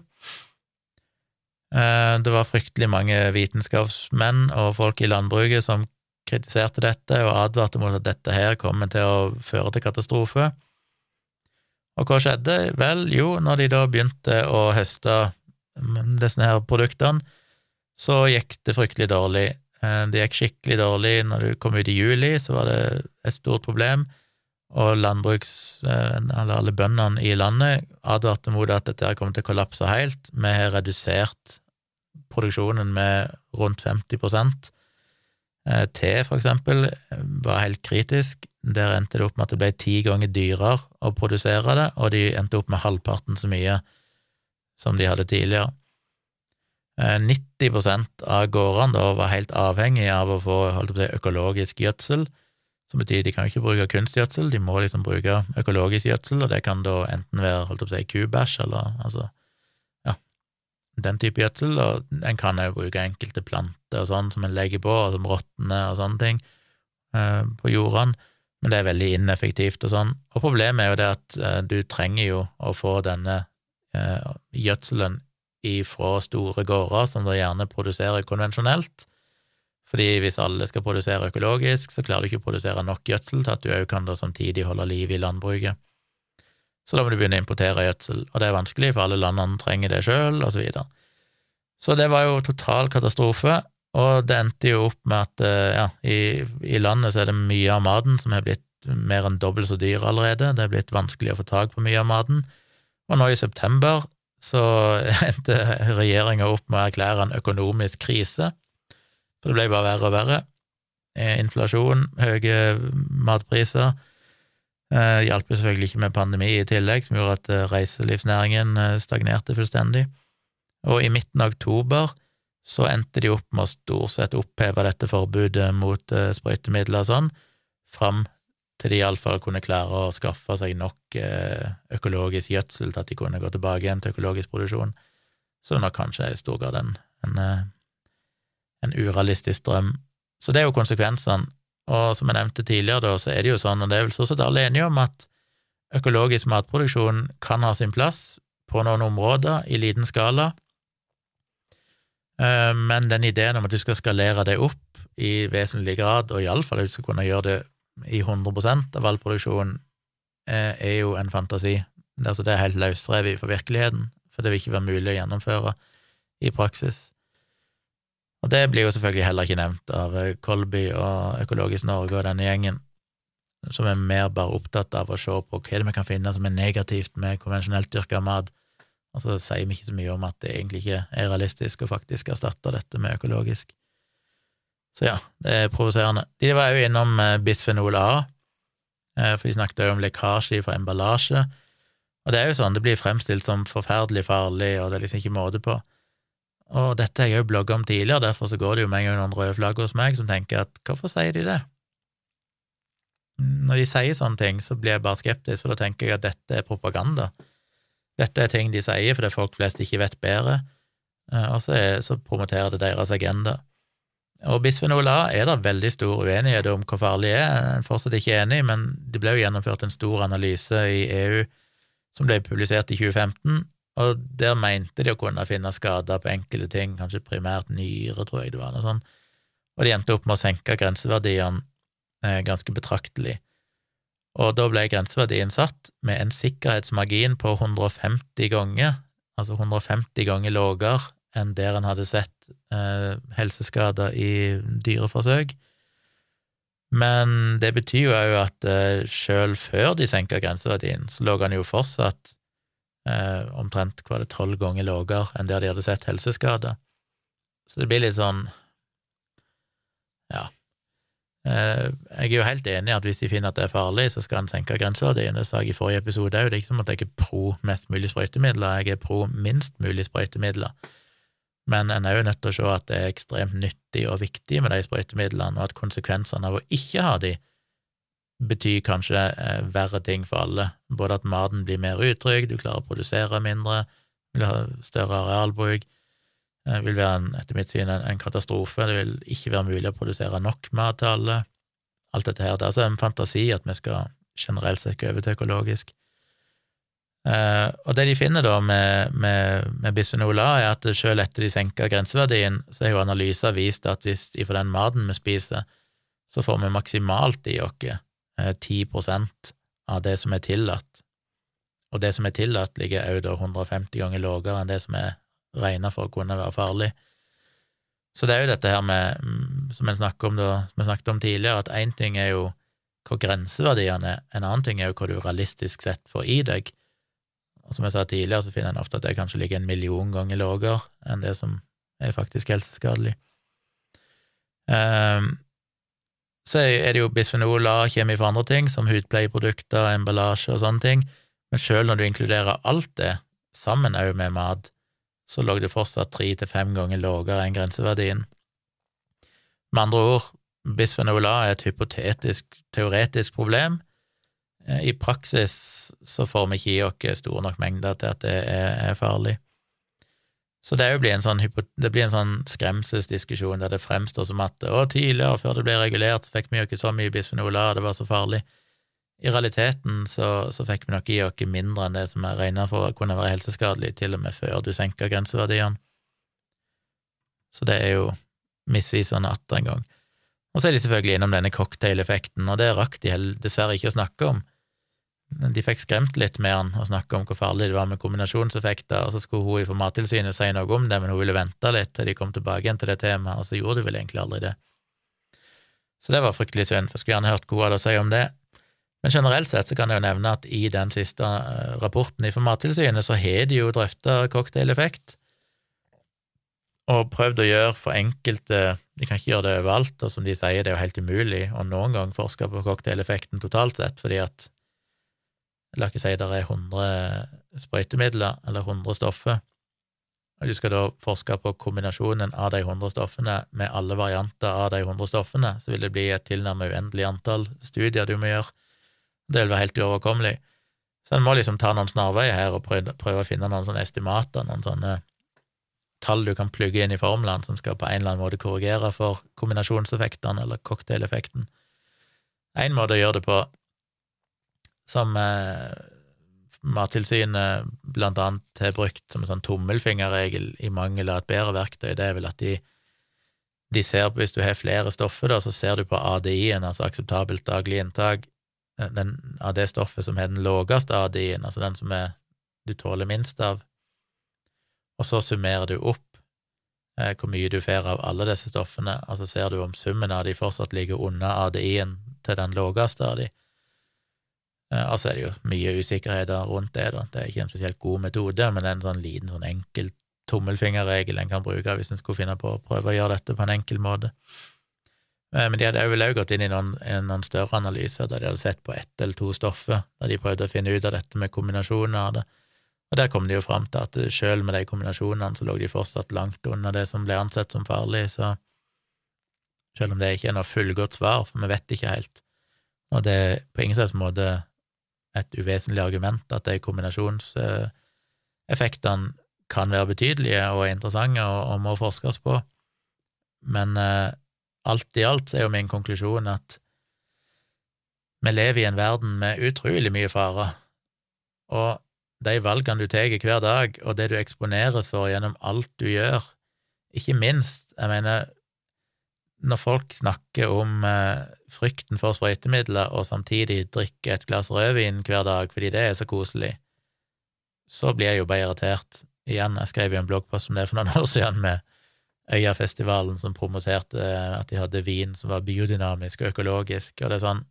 Eh, det var fryktelig mange vitenskapsmenn og folk i landbruket som kritiserte dette og advarte mot at dette her kommer til å føre til katastrofe. Og hva skjedde? Vel, jo, når de da begynte å høste disse her produktene, så gikk det fryktelig dårlig. Eh, det gikk skikkelig dårlig når du kom ut i juli, så var det et stort problem, og landbruks... Eh, eller alle bøndene i landet advarte mot at dette kom til å kollapse helt. Vi har redusert produksjonen med rundt 50 Eh, te, for eksempel, var helt kritisk. Der endte det opp med at det ble ti ganger dyrere å produsere det, og de endte opp med halvparten så mye som de hadde tidligere. 90 eh, av gårdene da var helt avhengig av å få på økologisk gjødsel, som betyr de kan ikke bruke kunstgjødsel, de må liksom bruke økologisk gjødsel, og det kan da enten være holdt på kubæsj eller altså den type gjødsel, og en kan jo bruke enkelte planter og sånn som en legger på, og som råtner og sånne ting, eh, på jordene, men det er veldig ineffektivt og sånn. Og problemet er jo det at eh, du trenger jo å få denne eh, gjødselen ifra store gårder, som da gjerne produserer konvensjonelt, fordi hvis alle skal produsere økologisk, så klarer du ikke å produsere nok gjødsel til at du òg kan da samtidig holde liv i landbruket så da må du begynne å importere gjødsel, og det er vanskelig, for alle landene trenger det sjøl, og så videre. Så det var jo total katastrofe, og det endte jo opp med at eh, ja, i, i landet så er det mye av maten som er blitt mer enn dobbelt så dyr allerede, det er blitt vanskelig å få tak på mye av maten, og nå i september så endte regjeringa opp med å erklære en økonomisk krise, for det ble bare verre og verre. Eh, inflasjon, høye matpriser, Eh, hjalp jo selvfølgelig ikke med pandemi i tillegg, som gjorde at eh, reiselivsnæringen eh, stagnerte fullstendig. Og i midten av oktober så endte de opp med å stort sett oppheve dette forbudet mot sprøytemidler og sånn, fram til de iallfall kunne klare å skaffe seg nok økologisk gjødsel til at de kunne gå tilbake igjen til økologisk produksjon, som nok kanskje er i stor grad en, en, en urealistisk drøm. Så det er jo konsekvensene og som jeg nevnte tidligere, da, så er det jo sånn, og det er vel stort sett alle enige om, at økologisk matproduksjon kan ha sin plass på noen områder i liten skala, eh, men den ideen om at du skal skalere det opp i vesentlig grad, og iallfall at du skal kunne gjøre det i 100% av all produksjon, eh, er jo en fantasi. Altså, det er helt løsrevet fra virkeligheten, for det vil ikke være mulig å gjennomføre i praksis. Og det blir jo selvfølgelig heller ikke nevnt av eh, Kolby og Økologisk Norge og denne gjengen, som er mer bare opptatt av å se på hva det vi kan finne som er negativt med konvensjonelt dyrka mat, og så sier vi ikke så mye om at det egentlig ikke er realistisk å faktisk erstatte dette med økologisk. Så ja, det er provoserende. De var jo innom eh, bisfenol A, eh, for de snakket jo om lekkasje fra emballasje, og det er jo sånn, det blir fremstilt som forferdelig farlig, og det er liksom ikke måte på. Og dette har jeg jo blogga om tidligere, derfor så går det jo med en gang noen røde flagg hos meg som tenker at hvorfor sier de det? Når de sier sånne ting, så blir jeg bare skeptisk, for da tenker jeg at dette er propaganda. Dette er ting de sier fordi folk flest ikke vet bedre, eh, og så, er, så promoterer det deres agenda. Og bisfenol A er det veldig stor uenighet om hvor farlig det er, jeg er fortsatt ikke enig, men det ble jo gjennomført en stor analyse i EU som ble publisert i 2015, og der mente de å kunne finne skader på enkelte ting, kanskje primært nyre, tror jeg det var, noe sånt, og de endte opp med å senke grenseverdiene eh, ganske betraktelig. Og da ble grenseverdien satt med en sikkerhetsmargin på 150 ganger, altså 150 ganger lavere enn der en hadde sett eh, helseskader i dyreforsøk. Men det betyr jo òg at eh, sjøl før de senka grenseverdien, så lå han jo fortsatt eh, omtrent hva det tolv ganger lavere enn der de hadde sett helseskader. Så det blir litt sånn ja. Eh, jeg er jo helt enig i at hvis de finner at det er farlig, så skal en senke grenseverdien. Det sa jeg i forrige episode òg. Det er ikke som at jeg er pro mest mulig sprøytemidler, jeg er pro minst mulig sprøytemidler. Men en er jo nødt til å se at det er ekstremt nyttig og viktig med de sprøytemidlene, og at konsekvensene av å ikke ha de betyr kanskje eh, verre ting for alle. Både at maten blir mer utrygg, du klarer å produsere mindre, vil ha større arealbruk, det eh, vil være, en, etter mitt syn, en, en, katastrofe. Det vil ikke være mulig å produsere nok mat til alle. Alt dette her. Det er altså en fantasi at vi skal generelt sett gå over til økologisk. Eh, og det de finner da med, med, med bisfenol A, er at selv etter de senka grenseverdien, så har jo analyser vist at hvis ifra den maten vi spiser, så får vi maksimalt i oss 10% av det som er tillatt. Og det som er tillatt, ligger òg da 150 ganger lavere enn det som er regna for å kunne være farlig. Så det er jo dette her med, mm, som vi snakket om tidligere, at én ting er jo hvor grenseverdiene er, en annen ting er jo hva du realistisk sett får i deg. Og som jeg sa tidligere, så finner en ofte at det kanskje ligger en million ganger lavere enn det som er faktisk helseskadelig. Um, så er det jo bisfenol A kommer fra andre ting, som hudpleieprodukter, emballasje og sånne ting, men sjøl når du inkluderer alt det, sammen òg med mat, så lå det fortsatt tre til fem ganger lavere enn grenseverdien. Med andre ord, bisfenol A er et hypotetisk, teoretisk problem. I praksis så får vi ikke i oss store nok mengder til at det er, farlig. Så det, blir en sånn, det blir en sånn skremselsdiskusjon der det fremstår som at å, tidligere, før det ble regulert, så fikk vi jo ikke så mye bisfenol A, det var så farlig. I realiteten så, så fikk vi nok i oss mindre enn det som er regna for å kunne være helseskadelig, til og med før du senker grenseverdiene. Så det er jo misvisende atter en gang. Og så er de selvfølgelig innom denne cocktaileffekten, og det rakk de dessverre ikke å snakke om. De fikk skremt litt med han og snakke om hvor farlig det var med kombinasjonseffekter, og så skulle hun i Mattilsynet si noe om det, men hun ville vente litt til de kom tilbake igjen til det temaet, og så gjorde de vel egentlig aldri det. Så det var fryktelig synd, for jeg skulle gjerne hørt hva hun hadde å si om det. Men generelt sett så kan jeg jo nevne at i den siste eh, rapporten fra Mattilsynet så har de jo drøfta cocktaileffekt, og prøvd å gjøre for enkelte De kan ikke gjøre det overalt, og som de sier, det er jo helt umulig å noen gang forske på cocktaileffekten totalt sett, fordi at La ikke si det er 100 sprøytemidler eller 100 stoffer, og du skal da forske på kombinasjonen av de 100 stoffene med alle varianter av de 100 stoffene, så vil det bli et tilnærmet uendelig antall studier du må gjøre det vil være helt uoverkommelig. Så en må liksom ta noen snarveier her og prøve, å finne noen sånne estimater, noen sånne tall du kan plugge inn i formlene som skal på en eller annen måte korrigere for kombinasjonseffektene eller cocktaileffekten. En måte å gjøre det på, som eh, Mattilsynet blant annet har brukt som en sånn tommelfingerregel i mangel av et bedre verktøy, det er vel at de, de ser på, hvis du har flere stoffer, da, så ser du på ADI-en, altså akseptabelt daglig inntak, den, av det stoffet som har den laveste ADI-en, altså den som er, du tåler minst av, og så summerer du opp eh, hvor mye du får av alle disse stoffene, og altså ser du om summen av de fortsatt ligger unna ADI-en til den laveste av de. Eh, altså er det jo mye usikkerheter rundt det, da. Det er ikke en spesielt god metode, men det er en sånn liten, sånn enkel tommelfingerregel en kan bruke hvis en skulle finne på å prøve å gjøre dette på en enkel måte. Eh, men de hadde vel også gått inn i noen, noen, større analyser der de hadde sett på ett eller to stoffer, der de prøvde å finne ut av dette med kombinasjoner av det. Og der kom de jo fram til at selv med de kombinasjonene så lå de fortsatt langt under det som ble ansett som farlig, så selv om det ikke er noe fullgodt svar, for vi vet ikke helt, og det er på ingen slags måte et uvesentlig argument at de kombinasjonseffektene kan være betydelige og interessante og, og må forskes på, men eh, alt i alt er jo min konklusjon at vi lever i en verden med utrolig mye farer, og de valgene du tar hver dag, og det du eksponeres for gjennom alt du gjør, ikke minst, jeg mener, når folk snakker om eh, frykten for sprøytemidler og samtidig drikke et glass rødvin hver dag fordi det er så koselig, så blir jeg jo bare irritert. Igjen, jeg skrev jo en bloggpost om det for noen år siden med Øyafestivalen som promoterte at de hadde vin som var biodynamisk og økologisk, og det er sånn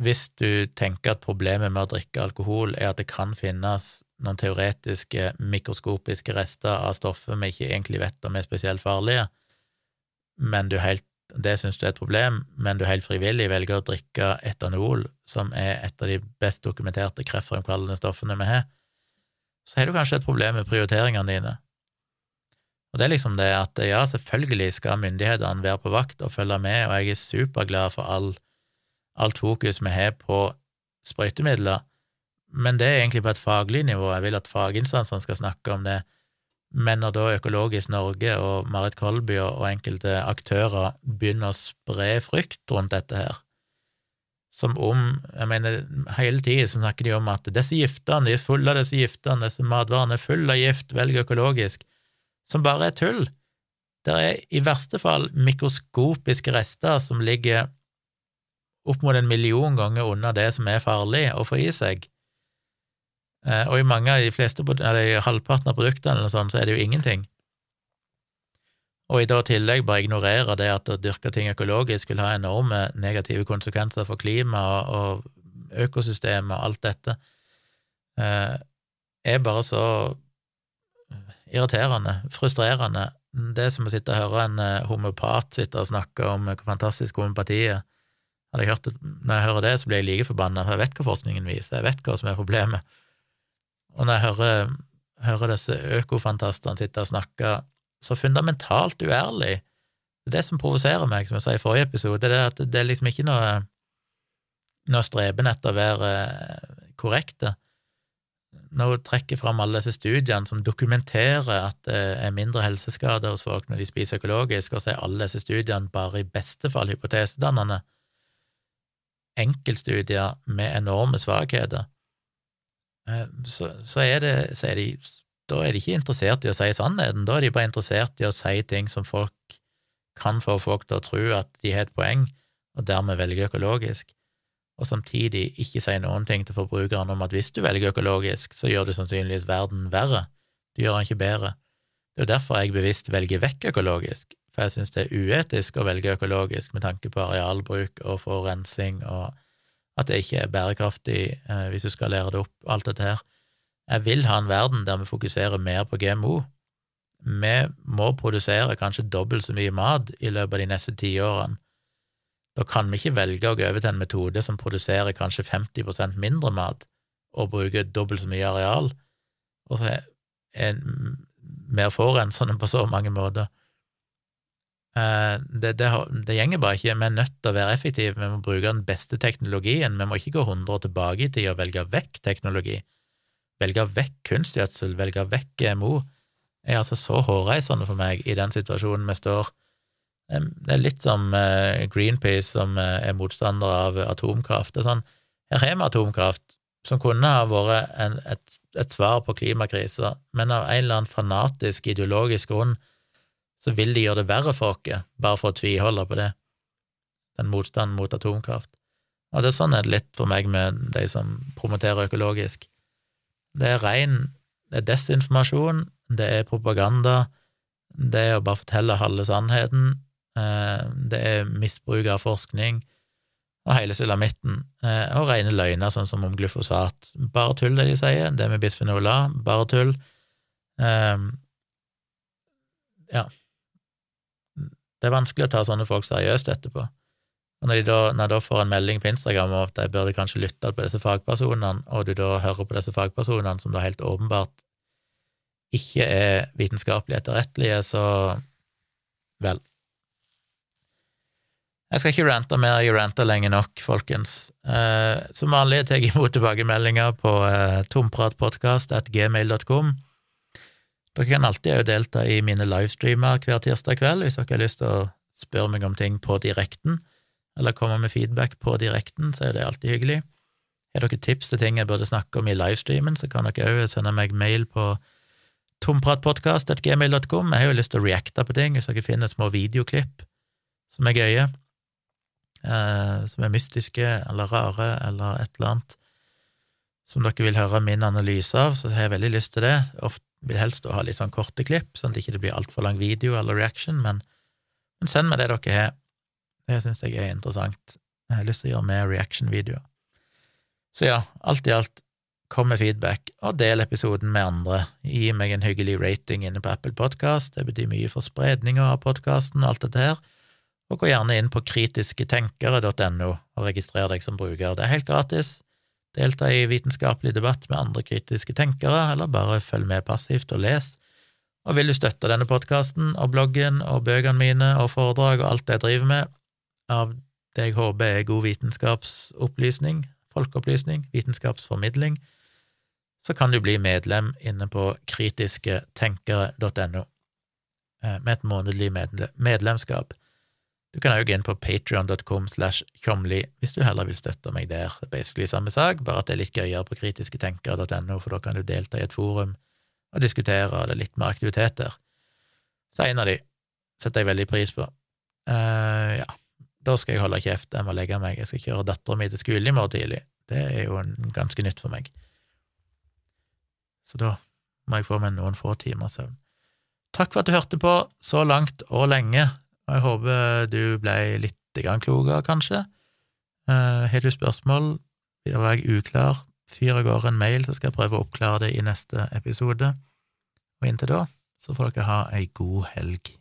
Hvis du tenker at problemet med å drikke alkohol er at det kan finnes noen teoretiske mikroskopiske rester av stoffer vi ikke egentlig vet om er spesielt farlige, men du helt, det syns du er et problem, men du helt frivillig velger å drikke etanol, som er et av de best dokumenterte kreftfremkallende stoffene vi har, så har du kanskje et problem med prioriteringene dine. Og det er liksom det at ja, selvfølgelig skal myndighetene være på vakt og følge med, og jeg er superglad for all, alt fokus vi har på sprøytemidler, men det er egentlig på et faglig nivå. Jeg vil at faginstansene skal snakke om det. Men når da Økologisk Norge og Marit Kolby og enkelte aktører begynner å spre frykt rundt dette her, som om Jeg mener, hele tiden snakker de om at disse giftene, de er fulle av disse giftene, disse matvarene er fulle av gift, velg økologisk, som bare er tull. Det er i verste fall mikroskopiske rester som ligger opp mot en million ganger unna det som er farlig å få i seg. Eh, og i mange av de fleste, eller i halvparten av produktene sånn, så er det jo ingenting. Og i da tillegg bare ignorere det at å dyrke ting økologisk vil ha enorme negative konsekvenser for klimaet og, økosystemet og alt dette, eh, er bare så irriterende, frustrerende. Det er som å sitte og høre en eh, homopat sitte og snakke om hvor fantastisk homopati er. Når jeg hører det, så blir jeg like forbanna, for jeg vet hva forskningen viser, jeg vet hva som er problemet. Og når jeg hører, hører disse økofantastene sitte og snakke så fundamentalt uærlig Det er det som provoserer meg, som jeg sa i forrige episode, det er at det er liksom ikke noe, noe streben etter å være korrekte. Når hun trekker fram alle disse studiene som dokumenterer at det er mindre helseskader hos folk når de spiser økologisk, og så er alle disse studiene bare i beste fall hypotesedannende, enkeltstudier med enorme svakheter, Eh, så, så, er det, så er de, da er de ikke interessert i å si sannheten, da er de bare interessert i å si ting som folk kan få folk til å tro at de har et poeng, og dermed velge økologisk, og samtidig ikke si noen ting til forbrukeren om at hvis du velger økologisk, så gjør du sannsynligvis verden verre, du gjør den ikke bedre. Det er jo derfor jeg bevisst velger vekk økologisk, for jeg synes det er uetisk å velge økologisk med tanke på arealbruk og forurensing og at det ikke er bærekraftig eh, hvis du skal lære det opp, alt dette her. Jeg vil ha en verden der vi fokuserer mer på GMO. Vi må produsere kanskje dobbelt så mye mat i løpet av de neste tiårene. Da kan vi ikke velge å gå over til en metode som produserer kanskje 50% mindre mat og bruker dobbelt så mye areal, og er mer forurensende på så mange måter. Eh, det, det, det gjenger bare ikke. Vi er nødt til å være effektive, vi må bruke den beste teknologien. Vi må ikke gå 100 år tilbake i tid og velge vekk teknologi. Velge vekk kunstgjødsel, velge vekk GMO, er altså så hårreisende for meg i den situasjonen vi står. Det er litt som eh, Greenpeace, som eh, er motstander av atomkraft. Det er sånn, Her har vi atomkraft, som kunne ha vært en, et, et, svar på klimakrisa, men av en eller annen fanatisk ideologisk grunn så vil de gjøre det verre for oss, bare for å tviholde på det, den motstanden mot atomkraft. Og det er sånn er det litt for meg med de som promoterer økologisk. Det er ren det er desinformasjon, det er propaganda, det er å bare fortelle halve sannheten, eh, det er misbruk av forskning og hele sulamitten, eh, og rene løgner, sånn som om glyfosat. Bare tull, det de sier. Det med bisfenol A, bare tull. Eh, ja, det er vanskelig å ta sånne folk seriøst etterpå. Og når, da, når jeg da får en melding på Instagram om at jeg burde kanskje lytte på disse fagpersonene, og du da hører på disse fagpersonene som da helt åpenbart ikke er vitenskapelig etterrettelige, så vel. Jeg skal ikke rante mer, jeg ranter lenge nok, folkens. Eh, som vanlig tar jeg imot tilbakemeldinger på eh, tompratpodkast.gmail.com. Dere kan alltid delta i mine livestreamer hver tirsdag kveld hvis dere har lyst til å spørre meg om ting på direkten, eller komme med feedback på direkten, så er det alltid hyggelig. Har dere tips til ting jeg burde snakke om i livestreamen, så kan dere òg sende meg mail på tompratpodkast.gmail.com. Jeg har jo lyst til å reacte på ting, hvis dere finner små videoklipp som er gøye, eh, som er mystiske eller rare eller et eller annet som dere vil høre min analyse av, så har jeg veldig lyst til det. Ofte vil helst ha litt sånn korte klipp, sånn at det ikke blir altfor lang video eller reaction, men, men send meg det dere har. Det syns jeg er interessant. Jeg har lyst til å gjøre mer reaction-videoer. Så ja, alt i alt, kom med feedback, og del episoden med andre. Gi meg en hyggelig rating inne på Apple Podkast, det betyr mye for spredninga av podkasten og alt dette her. Og gå gjerne inn på kritisketenkere.no og registrer deg som bruker. Det er helt gratis. Delta i vitenskapelig debatt med andre kritiske tenkere, eller bare følg med passivt og les. Og vil du støtte denne podkasten og bloggen og bøkene mine og foredrag og alt det jeg driver med, av det jeg håper er god vitenskapsopplysning, folkeopplysning, vitenskapsformidling, så kan du bli medlem inne på kritisketenkere.no eh, med et månedlig medlemskap. Du kan òg gå inn på patrion.com slash tjomli hvis du heller vil støtte meg der. Det er basically samme sak, bare at det er litt gøyere på kritisketenkere.no, for da kan du delta i et forum og diskutere, det litt mer aktiviteter. Så en av de setter jeg veldig pris på. Uh, ja, da skal jeg holde kjeft, jeg må legge meg, jeg skal kjøre dattera mi til skolen i morgen tidlig. Det er jo ganske nytt for meg. Så da må jeg få meg noen få timer søvn. Takk for at du hørte på så langt og lenge, og jeg håper du ble litt klokere, kanskje. Uh, har du spørsmål, var jeg uklar, fyr av gårde en mail, så skal jeg prøve å oppklare det i neste episode. Og inntil da så får dere ha ei god helg.